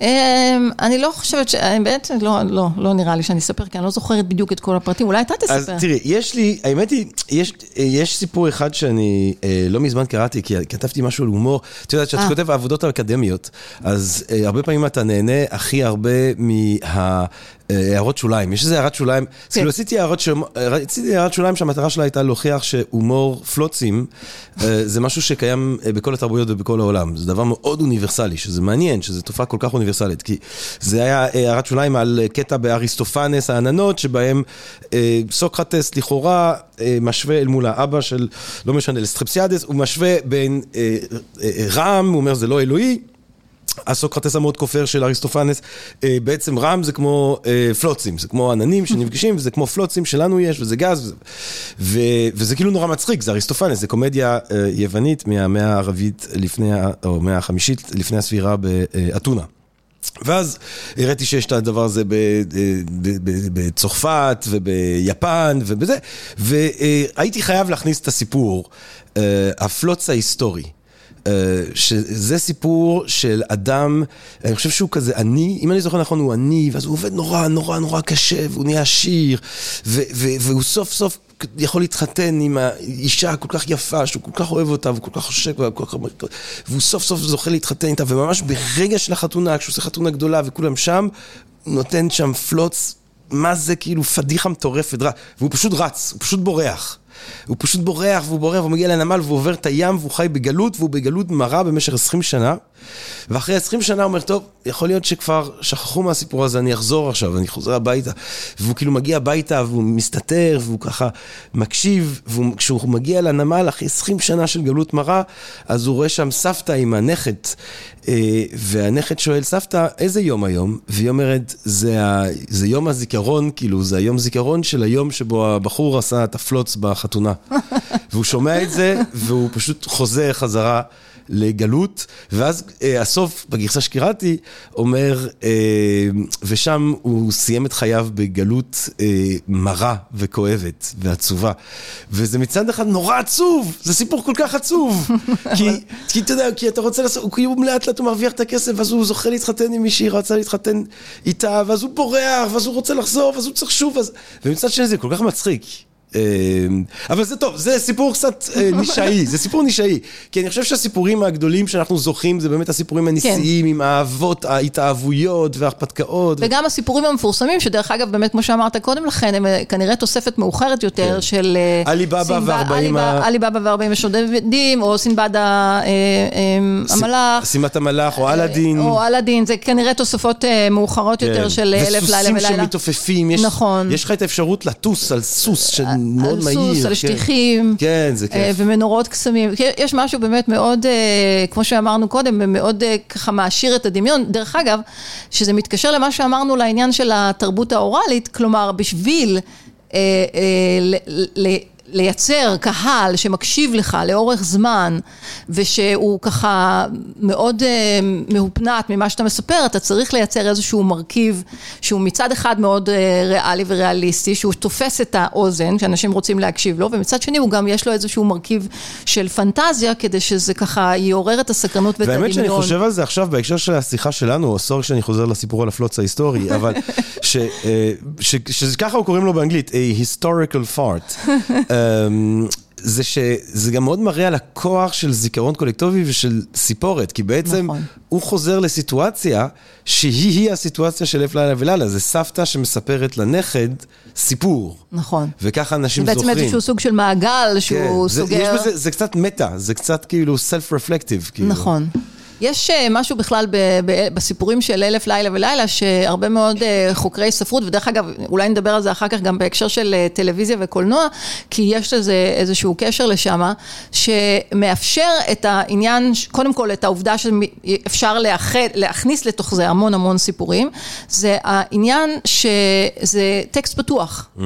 אמ, אני לא חושבת ש... בעצם לא, לא, לא נראה לי שאני אספר, כי אני לא זוכרת בדיוק את כל הפרטים, אולי אתה תספר. אז תראי, יש לי, האמת היא, יש, יש סיפור אחד שאני אה, לא מזמן קראתי, כי כתבתי משהו על הומור. את יודעת, כשאת אה. כותב עבודות אקדמיות, אז אה, הרבה פעמים אתה נהנה הכי הרבה מה... הערות שוליים, יש איזה הערת שוליים, כן. כאילו עשיתי הערות עשיתי הערת שוליים שהמטרה שלה הייתה להוכיח שהומור פלוצים אה, זה משהו שקיים אה, בכל התרבויות ובכל העולם, זה דבר מאוד אוניברסלי, שזה מעניין, שזו תופעה כל כך אוניברסלית, כי זה היה אה, הערת שוליים על קטע באריסטופנס העננות, שבהם סוקרטס לכאורה משווה אל מול האבא של, לא משנה, לסטרפסיאדס, הוא משווה בין רעם, הוא אומר זה לא אלוהי. הסוקרטס המאוד כופר של אריסטופנס, אה, בעצם רם זה כמו אה, פלוצים, זה כמו עננים שנפגשים, וזה כמו פלוצים שלנו יש, וזה גז, וזה, ו, וזה כאילו נורא מצחיק, זה אריסטופנס, זה קומדיה אה, יוונית מהמאה הערבית לפני, או מאה החמישית לפני הספירה באתונה. ואז הראיתי שיש את הדבר הזה בצרפת וביפן ובזה, והייתי חייב להכניס את הסיפור, הפלוץ ההיסטורי. אה, שזה סיפור של אדם, אני חושב שהוא כזה עני, אם אני זוכר נכון הוא עני, ואז הוא עובד נורא נורא נורא קשה, והוא נהיה עשיר, והוא סוף סוף יכול להתחתן עם האישה כל כך יפה, שהוא כל כך אוהב אותה, והוא כל כך חושק, והוא סוף סוף זוכה להתחתן איתה, וממש ברגע של החתונה, כשהוא עושה חתונה גדולה וכולם שם, הוא נותן שם פלוץ מה זה כאילו פדיחה מטורפת, והוא פשוט רץ, הוא פשוט בורח. הוא פשוט בורח והוא בורח והוא מגיע לנמל והוא עובר את הים והוא חי בגלות והוא בגלות מרה במשך 20 שנה ואחרי 20 שנה הוא אומר, טוב, יכול להיות שכבר שכחו מהסיפור הזה, אני אחזור עכשיו, אני חוזר הביתה. והוא כאילו מגיע הביתה והוא מסתתר והוא ככה מקשיב, וכשהוא מגיע לנמל אחרי 20 שנה של גלות מרה, אז הוא רואה שם סבתא עם הנכד, אה, והנכד שואל, סבתא, איזה יום היום? והיא אומרת, זה, ה... זה יום הזיכרון, כאילו, זה היום זיכרון של היום שבו הבחור עשה את הפלוץ בחתונה. והוא שומע את זה, והוא פשוט חוזר חזרה. לגלות, ואז אה, הסוף, בגרסה שקראתי, אומר, אה, ושם הוא סיים את חייו בגלות אה, מרה וכואבת ועצובה. וזה מצד אחד נורא עצוב, זה סיפור כל כך עצוב. כי, כי אתה יודע, כי אתה רוצה לעשות, הוא כאילו לאט לאט הוא מרוויח את הכסף, ואז הוא זוכה להתחתן עם מישהי, רצה להתחתן איתה, ואז הוא בורח, ואז הוא רוצה לחזור, ואז הוא צריך שוב, ואז... ומצד שני זה כל כך מצחיק. אמ, אבל זה טוב, זה סיפור קצת אה, נישאי, זה סיפור נישאי. כי אני חושב שהסיפורים הגדולים שאנחנו זוכים זה באמת הסיפורים הניסיים כן. עם האהבות, ההתאהבויות וההרפתקאות. וגם הסיפורים המפורסמים, שדרך אגב, באמת, כמו שאמרת קודם לכן, הם אה, כנראה תוספת מאוחרת יותר כן. של... אה, עלי בבא וארבעים ה... עלי בבא וארבעים השודדים, או סינבד המלאך. שימת המלאך, או אלאדין. או אלאדין, זה כנראה תוספות מאוחרות יותר כן. של אלף לילה ולילה. וסוסים שמתעופפים, נכון. יש לך את האפשרות לטוס על סוס מאוד מהיר. על סוס, על כן. שטיחים. כן, זה כיף. ומנורות קסמים. יש משהו באמת מאוד, אה, כמו שאמרנו קודם, מאוד אה, ככה מעשיר את הדמיון. דרך אגב, שזה מתקשר למה שאמרנו לעניין של התרבות האוראלית, כלומר, בשביל... אה, לייצר קהל שמקשיב לך לאורך זמן ושהוא ככה מאוד uh, מהופנט ממה שאתה מספר, אתה צריך לייצר איזשהו מרכיב שהוא מצד אחד מאוד uh, ריאלי וריאליסטי, שהוא תופס את האוזן שאנשים רוצים להקשיב לו, ומצד שני הוא גם יש לו איזשהו מרכיב של פנטזיה כדי שזה ככה יעורר את הסקרנות ואת הדמיון. והאמת שאני חושב על זה עכשיו בהקשר של השיחה שלנו, או סורי שאני חוזר לסיפור על הפלוץ ההיסטורי, אבל שככה קוראים לו באנגלית, a historical fart. אמ, זה שזה גם מאוד מראה על הכוח של זיכרון קולקטיבי ושל סיפורת, כי בעצם נכון. הוא חוזר לסיטואציה שהיא-היא הסיטואציה של אלף לילה ולילה, זה סבתא שמספרת לנכד סיפור. נכון. וככה אנשים זוכרים. בעצם איזשהו סוג של מעגל שהוא כן, סוגר. זה, בזה, זה קצת מטה, זה קצת כאילו self-reflective. כאילו. נכון. יש אה, משהו בכלל בסיפורים של אלף לילה ולילה, שהרבה מאוד אה, חוקרי ספרות, ודרך אגב, אולי נדבר על זה אחר כך גם בהקשר של אה, טלוויזיה וקולנוע, כי יש לזה איזשהו קשר לשם, שמאפשר את העניין, קודם כל את העובדה שאפשר לאחד, להכניס לתוך זה המון המון סיפורים, זה העניין שזה טקסט פתוח. Mm.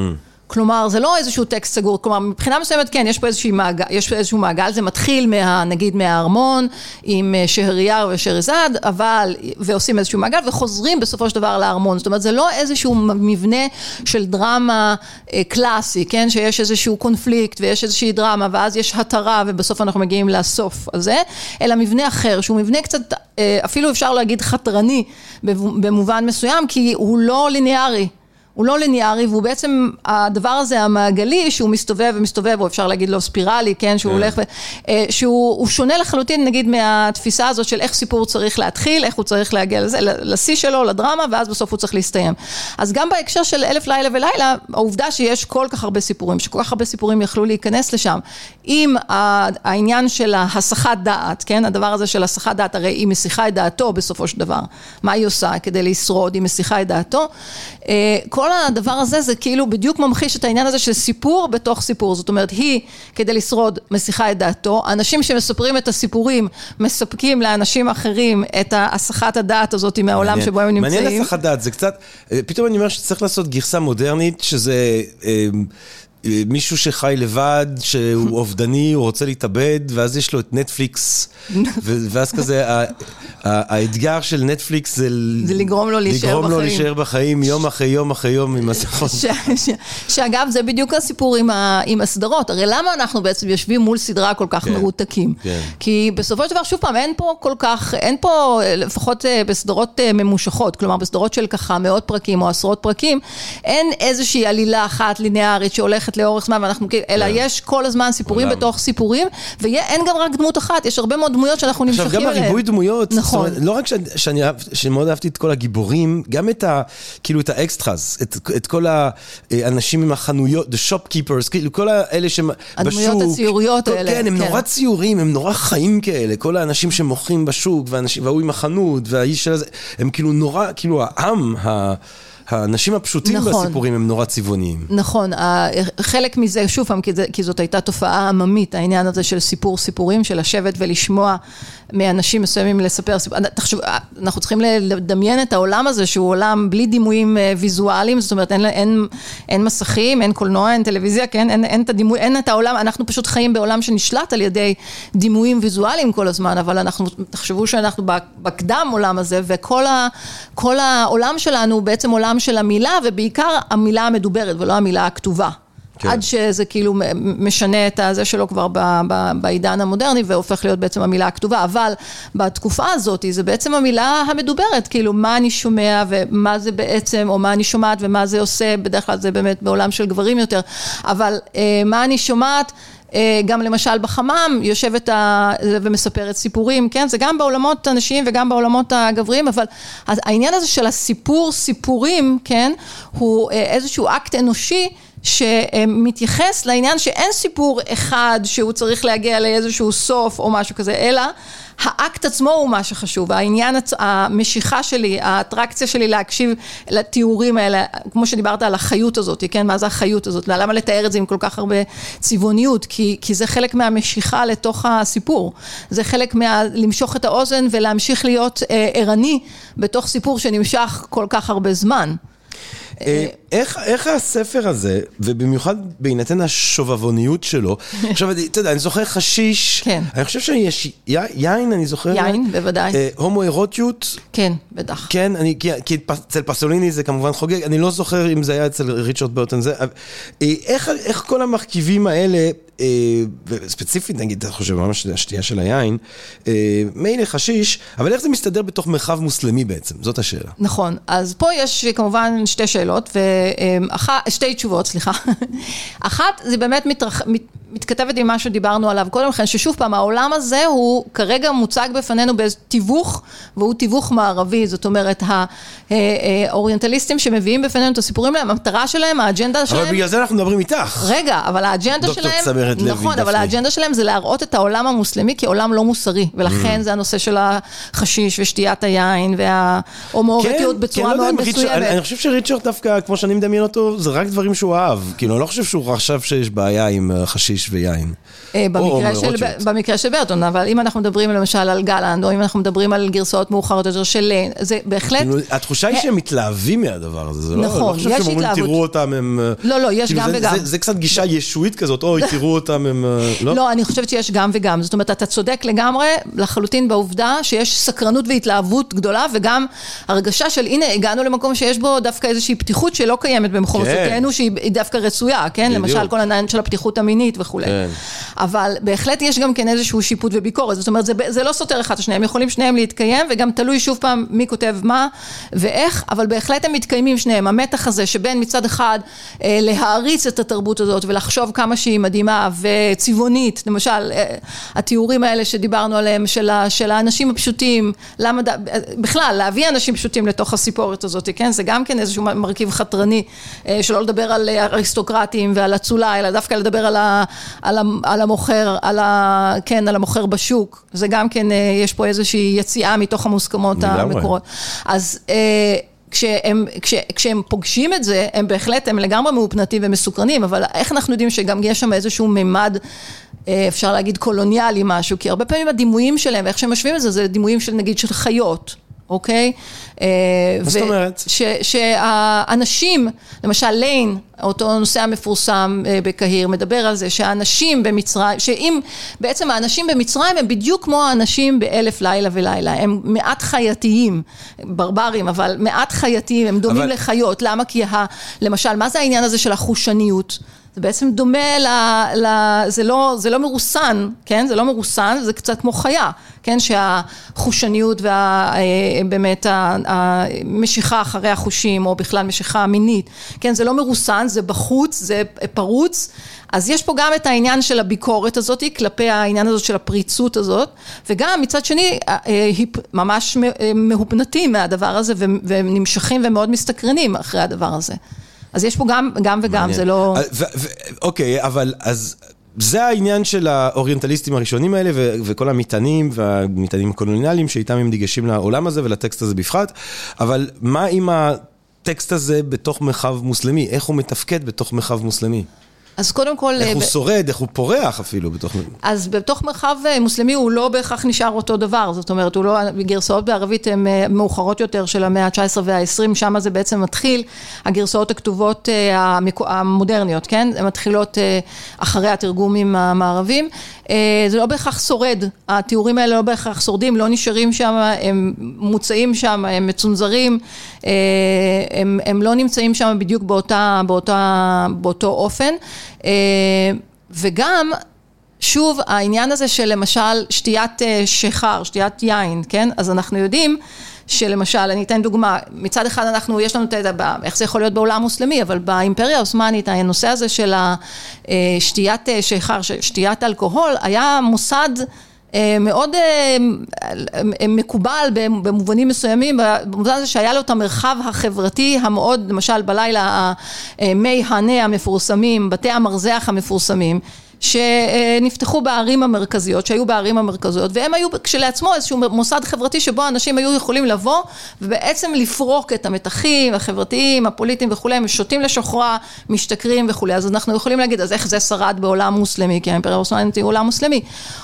כלומר, זה לא איזשהו טקסט סגור, כלומר, מבחינה מסוימת, כן, יש פה מעגל, יש פה איזשהו מעגל, זה מתחיל מה, נגיד מהארמון, עם אה, שהרייר ושהריזד, אבל, ועושים איזשהו מעגל, וחוזרים בסופו של דבר לארמון. זאת אומרת, זה לא איזשהו מבנה של דרמה אה, קלאסי, כן, שיש איזשהו קונפליקט ויש איזושהי דרמה, ואז יש התרה, ובסוף אנחנו מגיעים לסוף הזה, אלא מבנה אחר, שהוא מבנה קצת, אה, אפילו אפשר להגיד חתרני במובן מסוים, כי הוא לא ליניארי. הוא לא ליניארי והוא בעצם הדבר הזה המעגלי שהוא מסתובב ומסתובב או אפשר להגיד לו ספירלי כן שהוא yeah. כן. הולך אה, שהוא שונה לחלוטין נגיד מהתפיסה הזאת של איך סיפור צריך להתחיל איך הוא צריך להגיע לזה לשיא שלו לדרמה ואז בסוף הוא צריך להסתיים אז גם בהקשר של אלף לילה ולילה העובדה שיש כל כך הרבה סיפורים שכל כך הרבה סיפורים יכלו להיכנס לשם עם העניין של ההסחת דעת כן הדבר הזה של הסחת דעת הרי היא מסיחה את דעתו בסופו של דבר מה היא עושה כדי לשרוד היא מסיחה את דעתו כל הדבר הזה זה כאילו בדיוק ממחיש את העניין הזה של סיפור בתוך סיפור, זאת אומרת היא כדי לשרוד מסיחה את דעתו, אנשים שמספרים את הסיפורים מספקים לאנשים אחרים את הסחת הדעת הזאת מהעולם מעניין. שבו הם נמצאים. מעניין הסחת דעת, זה קצת, אה, פתאום אני אומר שצריך לעשות גרסה מודרנית שזה... אה, מישהו שחי לבד, שהוא אובדני, הוא רוצה להתאבד, ואז יש לו את נטפליקס, ואז כזה, האתגר של נטפליקס זה... זה לגרום לו להישאר בחיים. לגרום לו להישאר בחיים יום אחרי יום אחרי יום עם מסכות. שאגב, זה בדיוק הסיפור עם הסדרות. הרי למה אנחנו בעצם יושבים מול סדרה כל כך כן, מרותקים? כן. כי בסופו של דבר, שוב פעם, אין פה כל כך, אין פה, לפחות אה, בסדרות אה, ממושכות, כלומר בסדרות של ככה מאות פרקים או עשרות פרקים, אין איזושהי עלילה אחת ליניארית שהולכת ללכת לאורך זמן, ואנחנו, כאילו- אלא כן. יש כל הזמן סיפורים עולם. בתוך סיפורים, ואין גם רק דמות אחת, יש הרבה מאוד דמויות שאנחנו נמשכים עכשיו, אליהן. גם הריבוי דמויות, נכון. זאת אומרת, לא רק שאני, שאני אהב, שמאוד אהבתי את כל הגיבורים, גם את ה... כאילו את ה extras, את, את כל האנשים עם החנויות, the shopkeepers, כאילו כל האלה שהם הדמויות בשוק. הציוריות כל, האלה, כן, הם כן. נורא ציוריים, הם נורא חיים כאלה, כל האנשים שמוכרים בשוק, והאנשים- וההוא עם החנות, והאיש של הזה, הם כאילו נורא, כאילו העם, ה... האנשים הפשוטים נכון. בסיפורים הם נורא צבעוניים. נכון, חלק מזה, שוב פעם, כי, זה, כי זאת הייתה תופעה עממית, העניין הזה של סיפור סיפורים, של לשבת ולשמוע מאנשים מסוימים לספר סיפור. תחשוב, אנחנו צריכים לדמיין את העולם הזה, שהוא עולם בלי דימויים אה, ויזואליים, זאת אומרת, אין, אין, אין מסכים, אין קולנוע, אין טלוויזיה, כן? אין, אין, את הדימוי, אין את העולם, אנחנו פשוט חיים בעולם שנשלט על ידי דימויים ויזואליים כל הזמן, אבל אנחנו, תחשבו שאנחנו בקדם עולם הזה, וכל ה, העולם שלנו הוא בעצם עולם של המילה, ובעיקר המילה המדוברת ולא המילה הכתובה. כן. עד שזה כאילו משנה את הזה שלו כבר ב- ב- בעידן המודרני והופך להיות בעצם המילה הכתובה, אבל בתקופה הזאת זה בעצם המילה המדוברת, כאילו מה אני שומע ומה זה בעצם, או מה אני שומעת ומה זה עושה, בדרך כלל זה באמת בעולם של גברים יותר, אבל אה, מה אני שומעת גם למשל בחמם יושבת ה... ומספרת סיפורים, כן? זה גם בעולמות הנשיים וגם בעולמות הגבריים, אבל העניין הזה של הסיפור סיפורים, כן? הוא אה, איזשהו אקט אנושי. שמתייחס לעניין שאין סיפור אחד שהוא צריך להגיע לאיזשהו סוף או משהו כזה, אלא האקט עצמו הוא מה שחשוב, העניין, המשיכה שלי, האטרקציה שלי להקשיב לתיאורים האלה, כמו שדיברת על החיות הזאת, כן, מה זה החיות הזאת, למה לתאר את זה עם כל כך הרבה צבעוניות, כי, כי זה חלק מהמשיכה לתוך הסיפור, זה חלק מה... למשוך את האוזן ולהמשיך להיות אה, ערני בתוך סיפור שנמשך כל כך הרבה זמן. איך, איך הספר הזה, ובמיוחד בהינתן השובבוניות שלו, עכשיו, אתה יודע, אני זוכר חשיש, כן. אני חושב שיש יין, אני זוכר, יין, בוודאי. אה, הומואירוטיות, כן, בטח. כן, אני, כי, כי אצל פסוליני זה כמובן חוגג, אני לא זוכר אם זה היה אצל ריצ'רד ברטון זה, אה, איך, איך כל המרכיבים האלה, אה, וספציפית נגיד, אתה חושב ממש השתייה של היין, אה, מילא חשיש, אבל איך זה מסתדר בתוך מרחב מוסלמי בעצם? זאת השאלה. נכון, אז פה יש כמובן שתי שאלות, ואחת, שתי תשובות, סליחה. אחת, זה באמת מתרח... מת... מתכתבת עם מה שדיברנו עליו קודם לכן, ששוב פעם, העולם הזה הוא כרגע מוצג בפנינו באיזה תיווך, והוא תיווך מערבי, זאת אומרת, האוריינטליסטים שמביאים בפנינו את הסיפורים להם, המטרה שלהם, האג'נדה שלהם... אבל בגלל זה אנחנו מדברים איתך. רגע, אבל האג'נדה דוקטור שלהם... צמרת לוי נכון. אבל האג'נדה שלהם זה להראות את העולם המוסלמי כעולם לא מוסרי, ולכן ממ. זה הנושא של החשיש ושתיית היין וההומוארוטיות בצורה כן, לא מאוד מסוימת. אני, אני חושב שריצ'רד דווקא, כמו שאני מדמיין אותו, זה רק דברים שהוא אהב. כאילו, אני לא חושב שהוא חשב שיש בעיה עם אה, חשיש ויין. אה, במקרה של, ברטון, אבל אם אנחנו מדברים למשל על גלנד, או אם אנחנו מדברים על גרסאות מאוחרות יותר של ליין, זה בהחלט... כאילו, התחושה היא שהם מתלהבים מהדבר הזה, זה לא, נכון, לא חושב יש שהם אומרים, התלהבות. תראו אותם, הם... אה, לא, לא, יש כאילו, גם וגם. זה, קצת גישה ישועית כזאת, אוי, תראו אותם, הם... אה, לא? לא, אני חושבת שיש גם וגם. זאת אומרת, אתה צודק לגמרי, לחלוטין בעובדה שיש סקרנות והתלהבות גדולה, וגם הרגשה של, הנה, הגענו למקום שיש בו דווקא איזושהי פתיחות שלא קיימת במחוזותינו, שהיא היא דווקא רצויה, כן? בדיוק. למשל, כל העניין של הפתיחות המינית וכולי. כן. אבל בהחלט יש גם כן איזשהו שיפוט וביקורת. זאת אומרת, זה, זה לא סותר אחד את השני, הם יכולים שניהם להתקיים, וגם תלוי שוב פעם מי כותב מה ואיך, אבל בהחלט הם מתקיימים שניהם. המתח הזה שבין מצד אחד אה, להעריץ את התרבות הזאת ולחשוב כמה שהיא מדהימה וצבעונית, למשל, אה, התיאורים האלה שדיברנו עליהם, של, ה, של האנשים הפשוטים, למה, ד- בכלל, להביא אנשים פשוטים לתוך הסיפורת הזאת, כן? זה גם כן איזשהו מרכיב חתרני, אה, שלא לדבר על אה, אריסטוקרטים ועל אצולה, אלא דווקא לדבר על, ה, על, ה, על המוכר, על ה, כן, על המוכר בשוק. זה גם כן, אה, יש פה איזושהי יציאה מתוך המוסכמות. המקורות. אז... כשהם, כש, כשהם פוגשים את זה, הם בהחלט, הם לגמרי מאופנתים ומסוקרנים, אבל איך אנחנו יודעים שגם יש שם איזשהו מימד, אפשר להגיד קולוניאלי משהו, כי הרבה פעמים הדימויים שלהם, ואיך שהם משווים את זה, זה דימויים של נגיד של חיות. אוקיי? אה, מה זאת אומרת? שהאנשים, למשל ליין, אותו נושא המפורסם אה, בקהיר, מדבר על זה שהאנשים במצרים, שאם בעצם האנשים במצרים הם בדיוק כמו האנשים באלף לילה ולילה, הם מעט חייתיים, ברברים, אבל מעט חייתיים, הם דומים אבל- לחיות, למה? כי ה, למשל, מה זה העניין הזה של החושניות? זה בעצם דומה ל... ל זה, לא, זה לא מרוסן, כן? זה לא מרוסן, זה קצת כמו חיה, כן? שהחושניות ובאמת אה, המשיכה אחרי החושים, או בכלל משיכה מינית, כן? זה לא מרוסן, זה בחוץ, זה פרוץ. אז יש פה גם את העניין של הביקורת הזאת, כלפי העניין הזאת של הפריצות הזאת, וגם מצד שני, אה, ממש מהופנטים מהדבר הזה, ונמשכים ומאוד מסתקרנים אחרי הדבר הזה. אז יש פה גם, גם וגם, מעניין. זה לא... ו- אוקיי, אבל אז... זה העניין של האוריינטליסטים הראשונים האלה ו- וכל המטענים והמטענים הקולוניאליים שאיתם הם ניגשים לעולם הזה ולטקסט הזה בפחת, אבל מה עם הטקסט הזה בתוך מרחב מוסלמי? איך הוא מתפקד בתוך מרחב מוסלמי? אז קודם כל... איך הוא שורד, איך הוא פורח אפילו בתוך... אז בתוך מרחב אה, מוסלמי הוא לא בהכרח נשאר אותו דבר, זאת אומרת, הוא לא... גרסאות בערבית הן אה, מאוחרות יותר של המאה ה-19 וה-20, שם זה בעצם מתחיל, הגרסאות הכתובות אה, המודרניות, כן? הן מתחילות אחרי התרגומים המערבים. זה לא בהכרח שורד, התיאורים האלה לא בהכרח שורדים, לא נשארים שם, הם מוצאים שם, הם מצונזרים, הם, הם לא נמצאים שם בדיוק באותה, באותה, באותו אופן. אה, וגם, שוב, העניין הזה של למשל שתיית אה, שיכר, שתיית יין, כן? אז אנחנו יודעים שלמשל, אני אתן דוגמה, מצד אחד אנחנו, יש לנו את ה... איך זה יכול להיות בעולם מוסלמי, אבל באימפריה העות'מאנית, הנושא הזה של אה, שתיית שיכר, שתיית אלכוהול, היה מוסד מאוד אה, מקובל במובנים מסוימים, במובן הזה שהיה לו את המרחב החברתי המאוד, למשל בלילה מי הנה המפורסמים, בתי המרזח המפורסמים, שנפתחו בערים המרכזיות, שהיו בערים המרכזיות, והם היו כשלעצמו איזשהו מוסד חברתי שבו אנשים היו יכולים לבוא ובעצם לפרוק את המתחים החברתיים, הפוליטיים וכולי, הם שותים לשוכרה, משתכרים וכולי, אז אנחנו יכולים להגיד, אז איך זה שרד בעולם מוסלמי, כי האימפריה העות'מאנית היא עולם מוסלמי,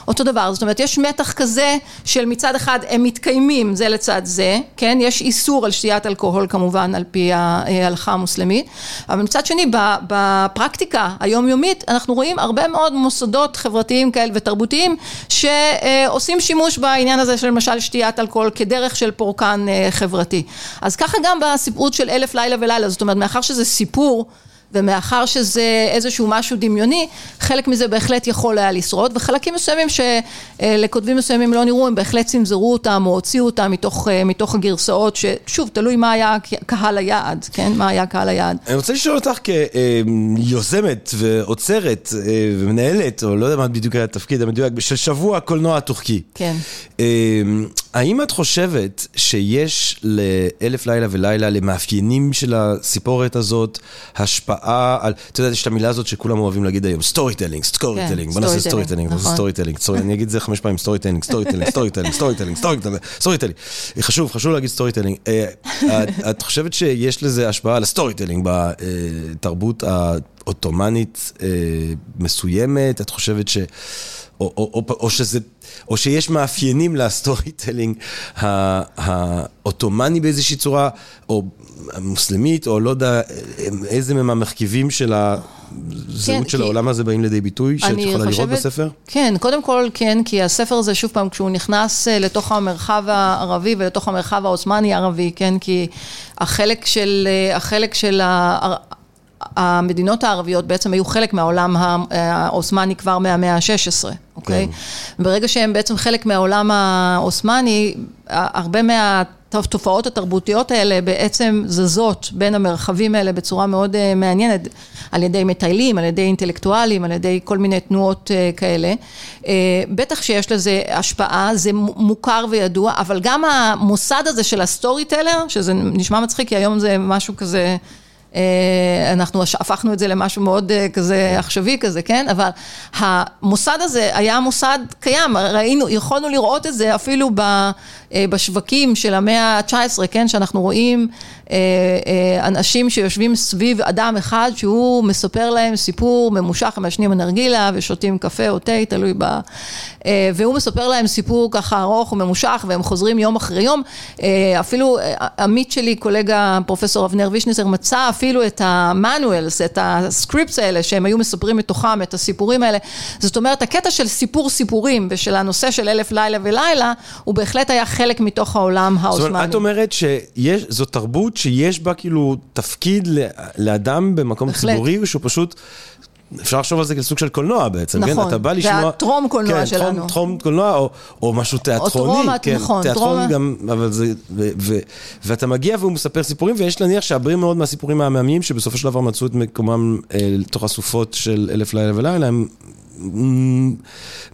אותו דבר, זאת אומרת, יש מתח כזה של מצד אחד הם מתקיימים זה לצד זה, כן, יש איסור על שתיית אלכוהול כמובן על פי ההלכה המוסלמית, אבל מצד שני בפרקטיקה היומיומית אנחנו רואים הרבה מאוד מאוד מוסדות חברתיים כאלה ותרבותיים שעושים שימוש בעניין הזה של למשל שתיית אלכוהול כדרך של פורקן אה, חברתי. אז ככה גם בסיפור של אלף לילה ולילה, זאת אומרת מאחר שזה סיפור ומאחר שזה איזשהו משהו דמיוני, חלק מזה בהחלט יכול היה לשרוד, וחלקים מסוימים שלקודמים מסוימים לא נראו, הם בהחלט צנזרו אותם או הוציאו אותם מתוך, מתוך הגרסאות, ששוב, תלוי מה היה קהל היעד, כן? מה היה קהל היעד. אני רוצה לשאול אותך כיוזמת ועוצרת אה, ומנהלת, או לא יודע מה בדיוק היה התפקיד המדויק, של שבוע הקולנוע הטורקי. כן. האם את חושבת שיש לאלף לילה ולילה, למאפיינים של הסיפורת הזאת, השפעה על, את יודעת, יש את המילה הזאת שכולם אוהבים להגיד היום, storytelling, storytelling, בוא נעשה storytelling, בוא נעשה storytelling, אני אגיד את זה חמש פעמים, סטורי טלינג, סטורי טלינג, סטורי טלינג, סטורי טלינג, סטורי טלינג, סטורי טלינג, חשוב, חשוב להגיד storytelling. אה, את חושבת שיש לזה השפעה על ה storytelling בתרבות העות'מאנית אה, מסוימת? את חושבת ש... או, או, או, או שזה, או שיש מאפיינים ל storytelling העות'מאני באיזושהי צורה, או המוסלמית, או לא יודע איזה מהם המרכיבים של הזהות כן, של העולם הזה באים לידי ביטוי, שאת יכולה חושבת, לראות בספר? כן, קודם כל כן, כי הספר הזה, שוב פעם, כשהוא נכנס אה, לתוך המרחב הערבי ולתוך המרחב העות'מאני הערבי, כן, כי החלק של, אה, החלק של המדינות הערביות בעצם היו חלק מהעולם העות'מאני כבר מהמאה ה-16, אוקיי? כן. ברגע שהם בעצם חלק מהעולם העות'מאני, הרבה מהתופעות התרבותיות האלה בעצם זזות בין המרחבים האלה בצורה מאוד uh, מעניינת, על ידי מטיילים, על ידי אינטלקטואלים, על ידי כל מיני תנועות אה, כאלה. אה, בטח שיש לזה השפעה, זה מוכר וידוע, אבל גם המוסד הזה של ה storyteller, שזה נשמע מצחיק, כי היום זה משהו כזה... אה, אנחנו הפכנו את זה למשהו מאוד אה, כזה עכשווי כזה, כן? אבל המוסד הזה היה מוסד קיים, ראינו, יכולנו לראות את זה אפילו אה, בשווקים של המאה ה-19, כן? שאנחנו רואים אנשים שיושבים סביב אדם אחד שהוא מספר להם סיפור ממושך, הם מעשנים אנרגילה ושותים קפה או תה, תלוי ב... והוא מספר להם סיפור ככה ארוך וממושך והם חוזרים יום אחרי יום. אפילו עמית שלי, קולגה פרופסור אבנר וישניסר, מצא אפילו את המנואלס, את הסקריפטס האלה שהם היו מספרים מתוכם את הסיפורים האלה. זאת אומרת, הקטע של סיפור סיפורים ושל הנושא של אלף לילה ולילה, הוא בהחלט היה חלק מתוך העולם העות'מאני. זאת אומרת, את אומרת שזו תרבות שיש בה כאילו תפקיד לאדם במקום בהחלט. ציבורי, שהוא פשוט... אפשר לחשוב על זה כסוג של קולנוע בעצם, כן? נכון, אתה בא לשמוע... והטרום קולנוע כן, שלנו. טרום, טרום קולנוע, או, או משהו תיאטרוני. טרום, כן, נכון, תיאטרון טרום- גם, אבל זה... ו, ו, ואתה מגיע והוא מספר סיפורים, ויש להניח שהרבה מאוד מהסיפורים העממיים, שבסופו של דבר מצאו את מקומם אה, לתוך הסופות של אלף לילה ולילה, הם...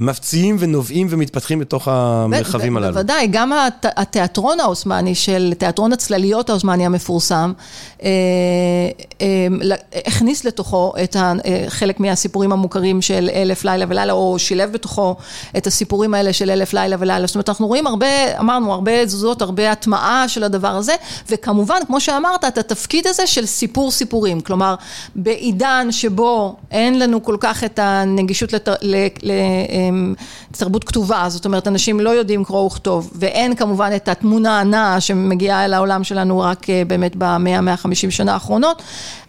מפציעים ונובעים ומתפתחים בתוך המרחבים הללו. בוודאי, גם הת- התיאטרון העות'מאני של תיאטרון הצלליות העות'מאני המפורסם, אה, אה, הכניס לתוכו את ה- אה, חלק מהסיפורים המוכרים של אלף לילה ולילה, או שילב בתוכו את הסיפורים האלה של אלף לילה ולילה. זאת אומרת, אנחנו רואים הרבה, אמרנו, הרבה תזוזות, הרבה הטמעה של הדבר הזה, וכמובן, כמו שאמרת, את התפקיד הזה של סיפור סיפורים. כלומר, בעידן שבו אין לנו כל כך את הנגישות לת- ל- ל- אמ, לתרבות כתובה, זאת אומרת, אנשים לא יודעים קרוא וכתוב, ואין כמובן את התמונה הנעה שמגיעה אל העולם שלנו רק אה, באמת במאה, 150 שנה האחרונות,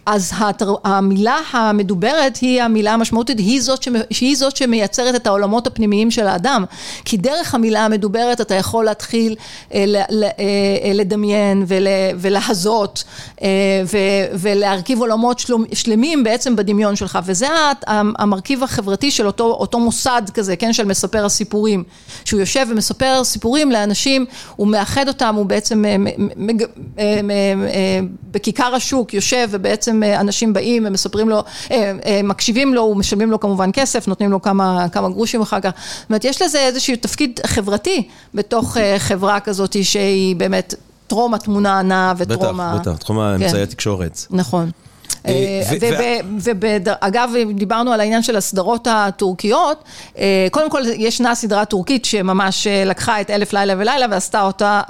אז התר... המילה המדוברת היא המילה המשמעותית, היא זאת, שמ... היא זאת שמייצרת את העולמות הפנימיים של האדם. כי דרך המילה המדוברת אתה יכול להתחיל אה. אה, אה, לדמיין ול... ולהזות ו... ולהרכיב עולמות שלום... שלמים בעצם בדמיון שלך, וזה המרכיב החברתי של אותו, אותו מוסד כזה, כן, של מספר הסיפורים. שהוא יושב ומספר סיפורים לאנשים, הוא מאחד אותם, הוא בעצם מג- בכיכר השוק יושב ובעצם אה, אנשים באים ומספרים לו, אה, אה, מקשיבים לו, ומשלמים לו כמובן כסף, נותנים לו כמה, כמה גרושים אחר כך. זאת אומרת, יש לזה איזשהו תפקיד חברתי בתוך חברה כזאת שהיא באמת טרום התמונה הנעה בטח, וטרום ה... בטח, תחום האמצעי התקשורת. נכון. אה, ו- ואגב, דיברנו על העניין של הסדרות הטורקיות, אה, קודם כל ישנה סדרה טורקית שממש אה, לקחה את אלף לילה ולילה ועשתה אותה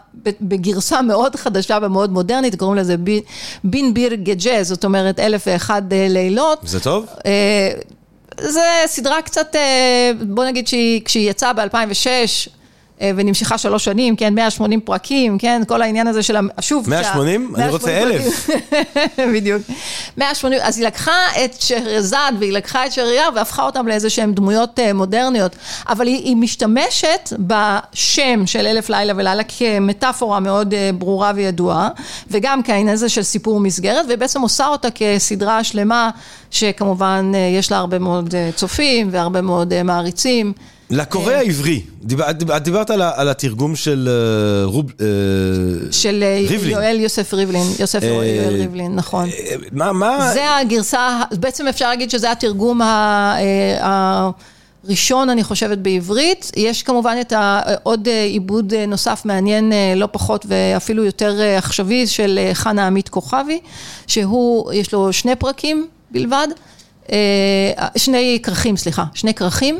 בגרסה מאוד חדשה ומאוד מודרנית, קוראים לזה בי- בין ביר גג'ה, זאת אומרת אלף ואחד אה, לילות. זה טוב? אה, זה סדרה קצת, אה, בוא נגיד שהיא, כשהיא יצאה ב-2006 אה, ונמשכה שלוש שנים, כן, 180 פרקים, כן, כל העניין הזה של, שוב, 180? שה- אני רוצה 180 אלף. בדיוק. 180, אז היא לקחה את שרזד והיא לקחה את שרייר והפכה אותם לאיזה שהן דמויות אה, מודרניות, אבל היא, היא משתמשת בשם של אלף לילה ולילה כמטאפורה מאוד אה, ברורה וידועה, וגם כעניין הזה של סיפור מסגרת, ובעצם עושה אותה כסדרה שלמה, שכמובן אה, יש לה הרבה מאוד אה, צופים והרבה מאוד אה, מעריצים. לקורא העברי, דיבר- את דיברת- על על התרגום של אה, רוב... אה, של אה, ריבלין. יואל יוסף ריבלין, יוסף יואל ריבלין, נכון. מה, מה... זה הגרסה, בעצם אפשר להגיד שזה התרגום ה- הראשון, אני חושבת, בעברית. יש כמובן את עוד עיבוד נוסף מעניין לא פחות ואפילו יותר עכשווי של חנה עמית כוכבי, שהוא, יש לו שני פרקים בלבד, שני כרכים, סליחה, שני כרכים.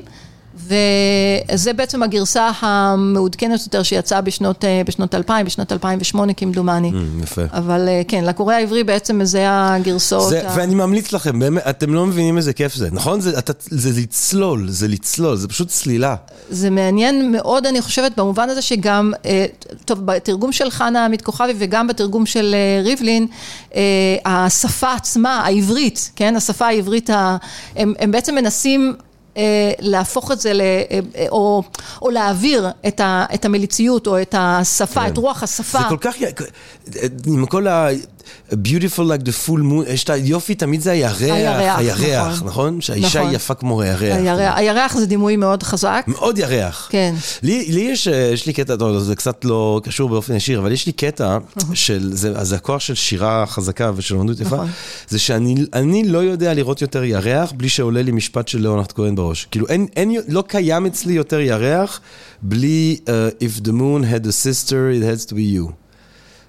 וזה בעצם הגרסה המעודכנת יותר שיצאה בשנות, אה, בשנות 2000, בשנת 2008 כמדומני. Mm, יפה. אבל אה, כן, לקורא העברי בעצם זה הגרסאות. זה, ה- ואני ממליץ לכם, באמת, אתם לא מבינים איזה כיף זה, נכון? זה, אתה, זה לצלול, זה לצלול, זה פשוט צלילה. זה מעניין מאוד, אני חושבת, במובן הזה שגם, אה, טוב, בתרגום של חנה עמית כוכבי וגם בתרגום של ריבלין, השפה עצמה, העברית, כן, השפה העברית, ה- הם, הם בעצם מנסים... אה, להפוך את זה, ל, אה, אה, או, או להעביר את, ה, את המליציות או את השפה, כן. את רוח השפה. זה כל כך, עם כל ה... beautiful like the full moon, יש את היופי, תמיד זה הירח, הירח, הירח, נכון. נכון? שהאישה נכון. היא יפה כמו הירח. הירח, הירח זה דימוי מאוד חזק. מאוד ירח. כן. לי, לי יש, אה, יש לי קטע, טוב, זה קצת לא קשור באופן ישיר, אבל יש לי קטע של, זה, זה הכוח של שירה חזקה ושל אמנות יפה, נכון. זה שאני אני לא יודע לראות יותר ירח בלי שעולה לי משפט של ליאונרד כהן בראש. כאילו, אין, אין, לא קיים אצלי יותר ירח בלי uh, If the moon had a sister, it has to be you.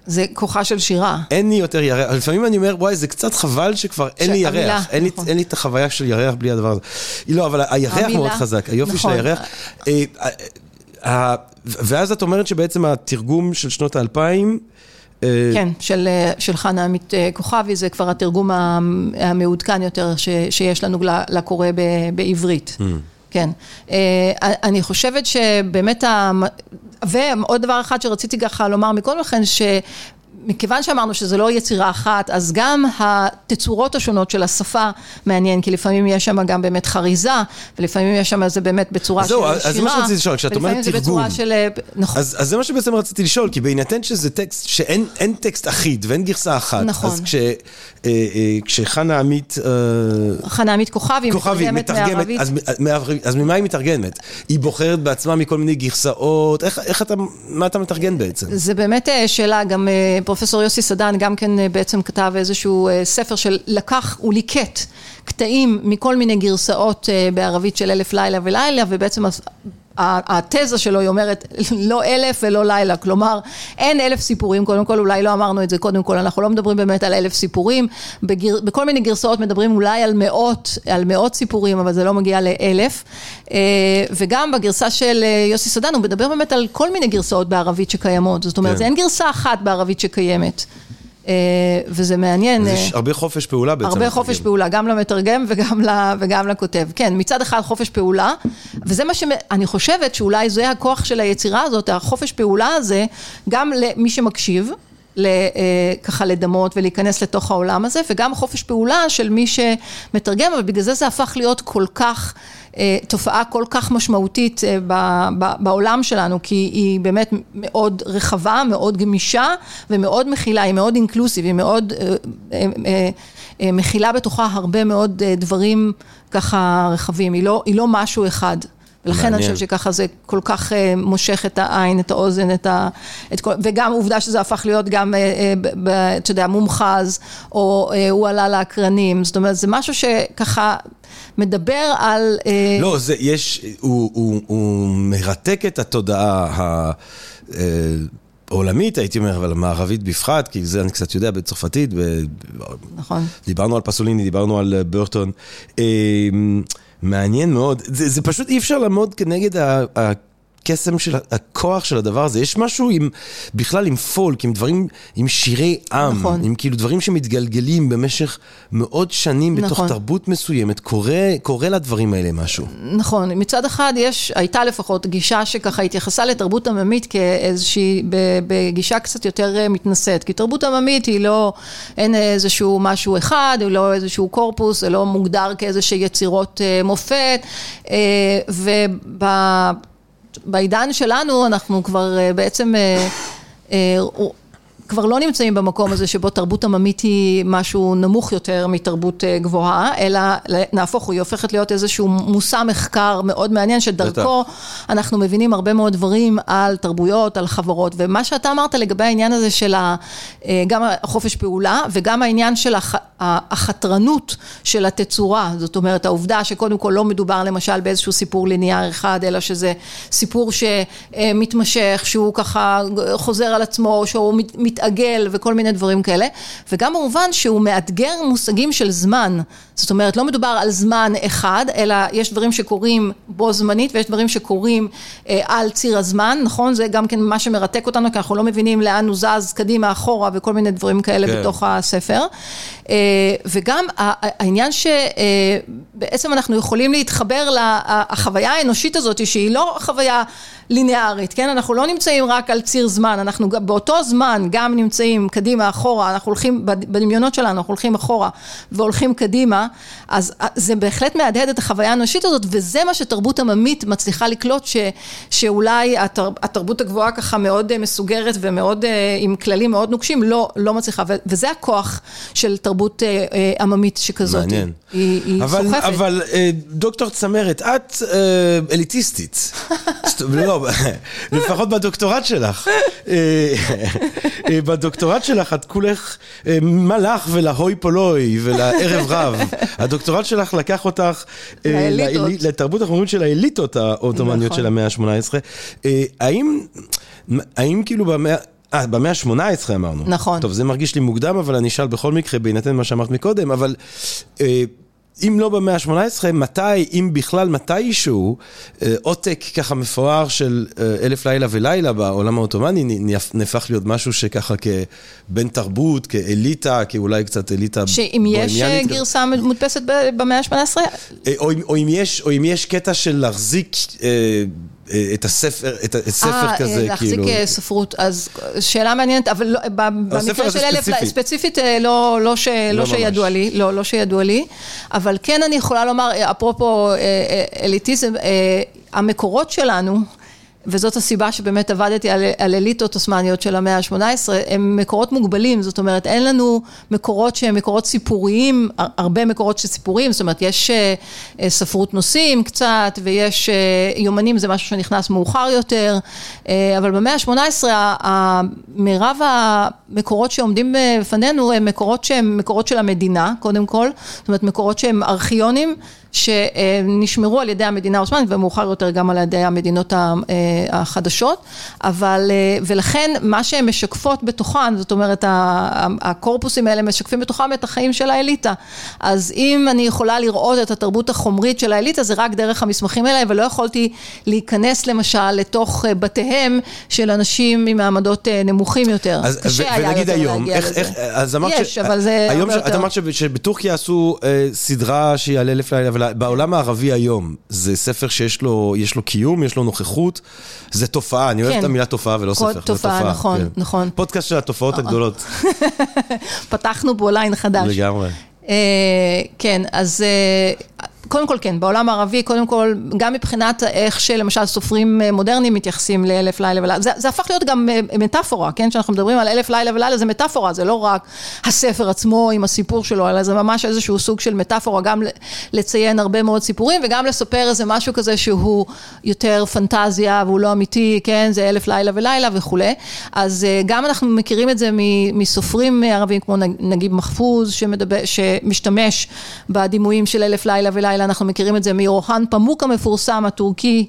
זה כוחה של שירה. אין לי יותר ירח, לפעמים אני אומר, וואי, זה קצת חבל שכבר אין לי ירח, אין לי, נכון. אין לי את החוויה של ירח בלי הדבר הזה. לא, אבל הירח מאוד חזק, היופי נכון. של הירח. אה, אה, אה, ואז את אומרת שבעצם התרגום של שנות האלפיים, כן, של, של חנה עמית כוכבי, זה כבר התרגום המעודכן יותר ש, שיש לנו לקורא בעברית. Hmm. כן. אה, אני חושבת שבאמת. ועוד דבר אחד שרציתי ככה לומר מקודם לכן, ש... מכיוון שאמרנו שזה לא יצירה אחת, אז גם התצורות השונות של השפה מעניין, כי לפעמים יש שם גם באמת חריזה, ולפעמים יש שם זה באמת בצורה של שירה. אז זה מה שרציתי לשאול, כשאת אומרת תרגום. של... אה, נכון. אז, אז זה מה שבעצם רציתי לשאול, כי בהינתן שזה טקסט, שאין טקסט אחיד ואין גרסה אחת. נכון. אז כש, אה, אה, כשחנה עמית... אה, חנה עמית כוכבי, כוכבי מתרגמת מערבית. אז, אז ממה היא מתרגמת? היא בוחרת בעצמה מכל מיני גרסאות, איך, איך אתה, מה אתה מתרגן בעצם? זה באמת שאלה, גם פרופסור יוסי סדן גם כן בעצם כתב איזשהו ספר של לקח, הוא ליקט קטעים מכל מיני גרסאות בערבית של אלף לילה ולילה, ובעצם התזה שלו היא אומרת לא אלף ולא לילה, כלומר אין אלף סיפורים, קודם כל אולי לא אמרנו את זה קודם כל, אנחנו לא מדברים באמת על אלף סיפורים, בגר, בכל מיני גרסאות מדברים אולי על מאות, על מאות סיפורים, אבל זה לא מגיע לאלף, אה, וגם בגרסה של אה, יוסי סדן הוא מדבר באמת על כל מיני גרסאות בערבית שקיימות, זאת אומרת, כן. אין גרסה אחת בערבית שקיימת. אה, וזה מעניין. יש הרבה חופש פעולה בעצם. הרבה חופש פעולה, גם למתרגם וגם, וגם לכותב. כן, מצד אחד חופש פעולה, וזה מה שאני חושבת שאולי זה הכוח של היצירה הזאת, החופש פעולה הזה, גם למי שמקשיב. אה, ככה לדמות ולהיכנס לתוך העולם הזה, וגם חופש פעולה של מי שמתרגם, אבל בגלל זה זה הפך להיות כל כך, אה, תופעה כל כך משמעותית אה, בעולם שלנו, כי היא באמת מאוד רחבה, מאוד גמישה ומאוד מכילה, היא מאוד אינקלוסיב, היא מאוד מכילה בתוכה הרבה מאוד דברים ככה רחבים, היא לא, היא לא משהו אחד. ולכן אני חושבת שככה זה כל כך אה, מושך את העין, את האוזן, את ה... את כל, וגם עובדה שזה הפך להיות גם, אה, אה, אתה יודע, מומחז, או הוא עלה לאקרנים, זאת אומרת, זה משהו שככה... מדבר על... לא, זה, יש, הוא, הוא, הוא מרתק את התודעה העולמית, הייתי אומר, אבל המערבית בפחת, כי זה אני קצת יודע בצרפתית. נכון. דיברנו על פסוליני, דיברנו על ברטון. מעניין מאוד, זה, זה פשוט אי אפשר לעמוד כנגד ה... הקסם של הכוח של הדבר הזה. יש משהו עם, בכלל עם פולק, עם דברים, עם שירי עם, נכון. עם כאילו דברים שמתגלגלים במשך מאות שנים נכון. בתוך תרבות מסוימת, קורה, קורה לדברים האלה משהו. נכון, מצד אחד יש, הייתה לפחות גישה שככה התייחסה לתרבות עממית כאיזושהי, בגישה קצת יותר אה, מתנשאת, כי תרבות עממית היא לא, אין איזשהו משהו אחד, היא לא איזשהו קורפוס, זה לא מוגדר כאיזושהי יצירות אה, מופת, אה, וב... בעידן שלנו אנחנו כבר אה, בעצם אה, אה, כבר לא נמצאים במקום הזה שבו תרבות עממית היא משהו נמוך יותר מתרבות גבוהה, אלא נהפוך היא הופכת להיות איזשהו מושא מחקר מאוד מעניין, שדרכו אנחנו מבינים הרבה מאוד דברים על תרבויות, על חברות, ומה שאתה אמרת לגבי העניין הזה של גם החופש פעולה וגם העניין של החתרנות של התצורה, זאת אומרת העובדה שקודם כל לא מדובר למשל באיזשהו סיפור ליניאר אחד, אלא שזה סיפור שמתמשך, שהוא ככה חוזר על עצמו, שהוא מתעגל וכל מיני דברים כאלה, וגם במובן שהוא מאתגר מושגים של זמן, זאת אומרת לא מדובר על זמן אחד, אלא יש דברים שקורים בו זמנית ויש דברים שקורים אה, על ציר הזמן, נכון? זה גם כן מה שמרתק אותנו, כי אנחנו לא מבינים לאן הוא זז קדימה, אחורה וכל מיני דברים כאלה כן. בתוך הספר. אה, וגם העניין שבעצם אנחנו יכולים להתחבר לחוויה האנושית הזאת, שהיא לא חוויה ליניארית, כן? אנחנו לא נמצאים רק על ציר זמן, אנחנו באותו זמן גם נמצאים קדימה, אחורה, אנחנו הולכים, בדמיונות שלנו, אנחנו הולכים אחורה והולכים קדימה, אז זה בהחלט מהדהד את החוויה האנושית הזאת, וזה מה שתרבות עממית מצליחה לקלוט, ש, שאולי התר, התרבות הגבוהה ככה מאוד מסוגרת ומאוד, עם כללים מאוד נוקשים, לא, לא מצליחה, וזה הכוח של תרבות אה, עממית שכזאת. מעניין. היא, היא אבל, סוחפת. אבל אה, דוקטור צמרת, את אה, אליטיסטית. לא, לפחות בדוקטורט שלך. בדוקטורט שלך את כולך מלאך ולהוי פולוי ולערב רב. הדוקטורט שלך לקח אותך לתרבות החומרית של האליטות העות'מאניות של המאה ה-18. האם, האם כאילו במאה... אה, במאה ה-18 אמרנו. נכון. טוב, זה מרגיש לי מוקדם, אבל אני אשאל בכל מקרה, בהינתן מה שאמרת מקודם, אבל אה, אם לא במאה ה-18, מתי, אם בכלל מתישהו, אה, עותק ככה מפואר של אה, אלף לילה ולילה בעולם העות'מאני נהפך להיות משהו שככה כבן תרבות, כאליטה, כאולי קצת אליטה שאם יש אה, גרסה מודפסת במאה ה-18? או, או, או אם יש קטע של להחזיק... אה, את הספר, את הספר אה, כזה, להחזיק כאילו. אה, ספרות, אז שאלה מעניינת, אבל לא, במקרה של אלף, ספציפי. ספציפית אה, לא, לא, ש, לא, לא שידוע. לי, לא, לא שידוע לי, אבל כן אני יכולה לומר, אה, אפרופו אה, אה, אליטיזם, אה, המקורות שלנו, וזאת הסיבה שבאמת עבדתי על, על אליטות עות'מאניות של המאה ה-18, הם מקורות מוגבלים, זאת אומרת אין לנו מקורות שהם מקורות סיפוריים, הר- הרבה מקורות של סיפורים, זאת אומרת יש אה, ספרות נושאים קצת, ויש אה, יומנים, זה משהו שנכנס מאוחר יותר, אה, אבל במאה ה-18 מירב המקורות שעומדים בפנינו הם מקורות שהם מקורות של המדינה, קודם כל, זאת אומרת מקורות שהם ארכיונים. שנשמרו על ידי המדינה העות'מאנית ומאוחר יותר גם על ידי המדינות אה, החדשות, אבל, אה, ולכן מה שהן משקפות בתוכן, זאת אומרת הקורפוסים האלה משקפים בתוכם את החיים של האליטה. אז אם אני יכולה לראות את התרבות החומרית של האליטה זה רק דרך המסמכים האלה, ולא יכולתי להיכנס למשל לתוך אה, בתיהם של אנשים ממעמדות אה, נמוכים יותר. אז, קשה היה ונגיד יותר היום, להגיע איך, לזה. איך, אז אמרת יש, ש... אבל זה היום הרבה ש... את יותר. אמרת שב- שבטורקיה עשו אה, סדרה שהיא על אלף לילה ולילה, בעולם הערבי היום, זה ספר שיש לו, יש לו קיום, יש לו נוכחות, זה תופעה, אני אוהב כן. את המילה תופעה ולא ספר, זה תופעה, נכון, נכון. פודקאסט של התופעות הגדולות, פתחנו בו ליין חדש. לגמרי. אה, כן, אז אה, קודם כל כן, בעולם הערבי, קודם כל, גם מבחינת איך שלמשל סופרים אה, מודרניים מתייחסים לאלף לילה ולילה, זה, זה הפך להיות גם אה, מטאפורה, כן? כשאנחנו מדברים על אלף לילה ולילה זה מטאפורה, זה לא רק הספר עצמו עם הסיפור שלו, אלא זה ממש איזשהו סוג של מטאפורה, גם לציין הרבה מאוד סיפורים וגם לספר איזה משהו כזה שהוא יותר פנטזיה והוא לא אמיתי, כן? זה אלף לילה ולילה וכולי. אז אה, גם אנחנו מכירים את זה מסופרים ערבים כמו נג- נגיב מחפוז, שמדבר, שמשתמש בדימויים של אלף לילה ולילה, אנחנו מכירים את זה מרוהן פמוק המפורסם, הטורקי.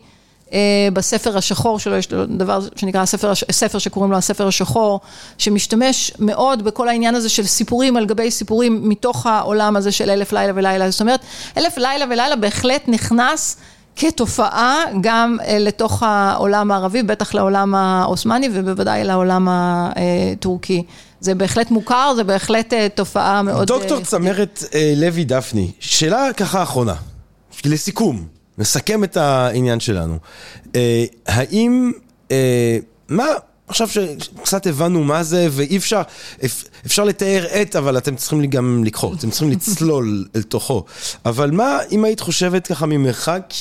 אה, בספר השחור שלו, יש דבר שנקרא ספר, ספר שקוראים לו הספר השחור, שמשתמש מאוד בכל העניין הזה של סיפורים על גבי סיפורים מתוך העולם הזה של אלף לילה ולילה. זאת אומרת, אלף לילה ולילה בהחלט נכנס כתופעה גם אה, לתוך העולם הערבי, בטח לעולם העות'מאני ובוודאי לעולם הטורקי. זה בהחלט מוכר, זה בהחלט אה, תופעה מאוד... דוקטור אה, צמרת אה, לוי דפני, שאלה ככה אחרונה, לסיכום, נסכם את העניין שלנו. האם, מה, עכשיו שקצת הבנו מה זה, ואי אפשר, אפ- אפשר לתאר את, אבל אתם צריכים גם לקחו, אתם צריכים לצלול אל תוכו. אבל מה, אם היית חושבת ככה ממרחק,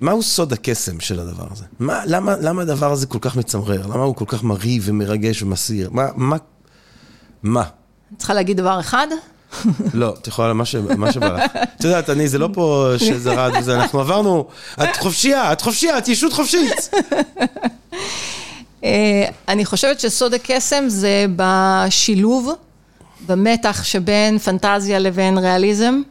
מהו סוד הקסם של הדבר הזה? מה, למה, למה הדבר הזה כל כך מצמרר? למה הוא כל כך מרהיב ומרגש ומסעיר? מה, מה, מה? צריכה להגיד דבר אחד? לא, את יכולה, מה ש- מה שבא לך. את יודעת, אני, זה לא פה שזה רעד וזה, אנחנו עברנו, את חופשייה, את חופשייה, את ישות חופשית. אה, אני חושבת שסוד הקסם זה בשילוב, במתח שבין פנטזיה לבין ריאליזם.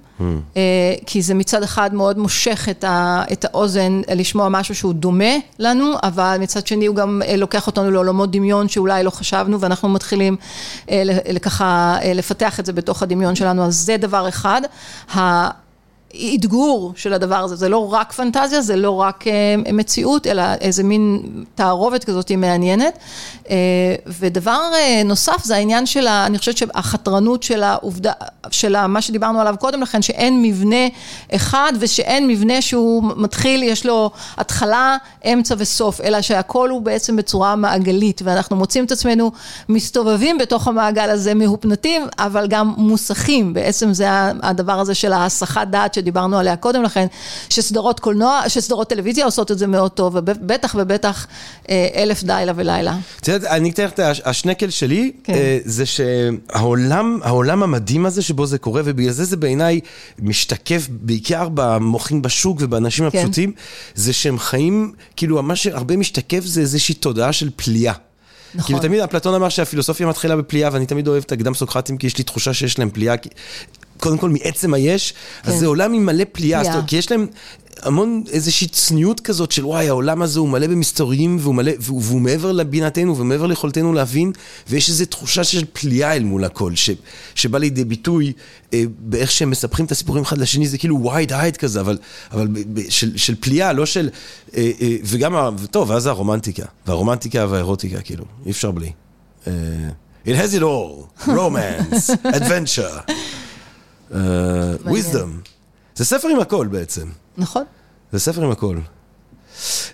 אה, כי זה מצד אחד מאוד מושך את, ה, את האוזן לשמוע משהו שהוא דומה לנו, אבל מצד שני הוא גם אה, לוקח אותנו לעולמות דמיון שאולי לא חשבנו, ואנחנו מתחילים אה, ככה לפתח את זה בתוך הדמיון שלנו, אז זה דבר אחד. אתגור של הדבר הזה, זה לא רק פנטזיה, זה לא רק אה, מציאות, אלא איזה מין תערובת כזאת מעניינת. אה, ודבר אה, נוסף זה העניין של, אני חושבת שהחתרנות של העובדה, של מה שדיברנו עליו קודם לכן, שאין מבנה אחד ושאין מבנה שהוא מתחיל, יש לו התחלה, אמצע וסוף, אלא שהכל הוא בעצם בצורה מעגלית, ואנחנו מוצאים את עצמנו מסתובבים בתוך המעגל הזה, מהופנטים, אבל גם מוסכים, בעצם זה הדבר הזה של ההסחת דעת שדיברנו עליה קודם לכן, שסדרות קולנוע, שסדרות טלוויזיה עושות את זה מאוד טוב, ובטח ובטח אה, אלף לילה ולילה. את יודעת, אני אתן לך את הש- השנקל שלי, כן. אה, זה שהעולם העולם המדהים הזה שבו זה קורה, ובגלל זה זה בעיניי משתקף בעיקר במוחים בשוק ובאנשים כן. הפשוטים, זה שהם חיים, כאילו מה שהרבה משתקף זה איזושהי תודעה של פליאה. נכון. כאילו תמיד אפלטון אמר שהפילוסופיה מתחילה בפליאה, ואני תמיד אוהב את הקדם סוקרטים, כי יש לי תחושה שיש להם פליאה, קודם כל מעצם היש, אז כן. זה עולם עם מלא פליאה. אומרת, כי יש להם המון איזושהי צניעות כזאת של וואי, העולם הזה הוא מלא במסתוריים, והוא מלא, והוא, והוא מעבר לבינתנו ומעבר ליכולתנו להבין, ויש איזו תחושה של פליאה אל מול הכל, ש, שבא לידי ביטוי אה, באיך שהם מספרים את הסיפורים אחד לשני, זה כאילו wide eyed כזה, אבל, אבל ב, ב, של, של פליאה, לא של... אה, אה, וגם, טוב, ואז הרומנטיקה, והרומנטיקה והאירוטיקה, כאילו, אי אפשר בלי. אה, it has it all, romance, adventure, wisdom. זה ספר עם הכל בעצם. נכון? זה ספר עם הכל.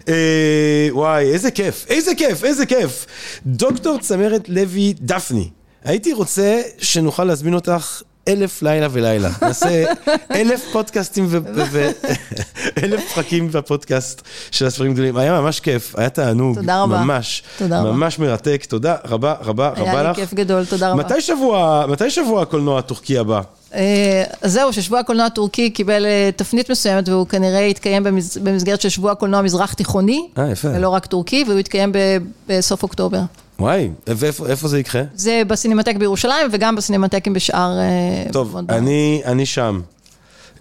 אה, וואי, איזה כיף, איזה כיף, איזה כיף. דוקטור צמרת לוי דפני, הייתי רוצה שנוכל להזמין אותך אלף לילה ולילה. נעשה אלף פודקאסטים ואלף פרקים בפודקאסט של הספרים גדולים. היה ממש כיף, היה תענוג. תודה רבה. ממש. תודה רבה. ממש מרתק. תודה רבה רבה רבה לך. היה לי כיף גדול, תודה רבה. מתי שבוע, מתי שבוע הקולנוע הטורקי הבא? אה, אז זהו, ששבוע הקולנוע הטורקי קיבל אה, תפנית מסוימת והוא כנראה יתקיים במס- במסגרת של שבוע הקולנוע המזרח תיכוני. אה, יפה. ולא רק טורקי, והוא יתקיים ב- בסוף אוקטובר. וואי, ואיפה איפה זה יקרה? זה בסינמטק בירושלים וגם בסינמטקים בשאר... אה, טוב. אני, אני שם.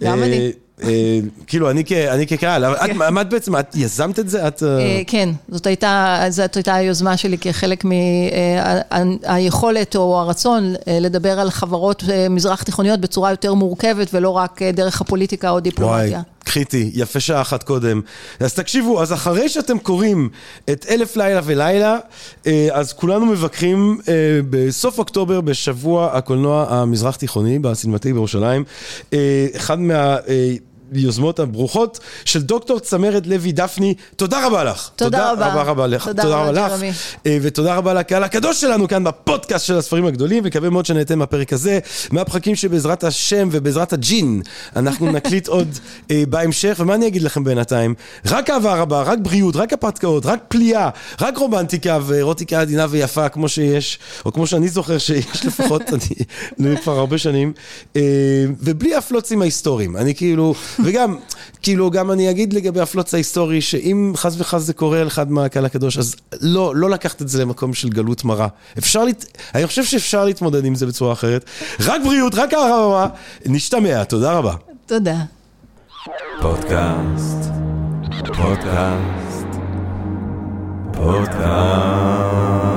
גם אני. אה, כאילו, אני, כ, אני כקהל, אבל את, מה את בעצם, את יזמת את זה? אה, אה, כן, זאת הייתה, היוזמה שלי כחלק מהיכולת או הרצון לדבר על חברות מזרח תיכוניות בצורה יותר מורכבת ולא רק דרך הפוליטיקה או דיפלומטיה. איתי, יפה שעה אחת קודם. אז תקשיבו, אז אחרי שאתם קוראים את אלף לילה ולילה, אה, אז כולנו מבקרים אה, בסוף אוקטובר בשבוע הקולנוע המזרח תיכוני בסינמטק בירושלים. אה, אחד מה... אה, יוזמות הברוכות של דוקטור צמרת לוי דפני, תודה רבה לך. תודה רבה. רבה רבה לך. תודה תודה רבה, לך. אה, ותודה רבה לקהל הקדוש שלנו כאן בפודקאסט של הספרים הגדולים, מקווה מאוד שנהנתם מהפרק הזה, מהפרקים שבעזרת השם ובעזרת הג'ין אנחנו נקליט עוד אה, בהמשך, ומה אני אגיד לכם בינתיים? רק אהבה רבה, רק בריאות, רק הפתקאות, רק פליאה, רק רומנטיקה ואירוטיקה עדינה ויפה כמו שיש, או כמו שאני זוכר שיש לפחות, אני כבר הרבה שנים, אה, ובלי הפלוצים ההיסטוריים, אני כאילו, וגם, כאילו, גם אני אגיד לגבי הפלוץ ההיסטורי, שאם חס וחס זה קורה לאחד מהקהל הקדוש, אז לא, לא לקחת את זה למקום של גלות מרה. אפשר, לת... אני חושב שאפשר להתמודד עם זה בצורה אחרת. רק בריאות, רק הרמה, נשתמע, תודה רבה. תודה. פודקאסט, פודקאסט, פודקאסט.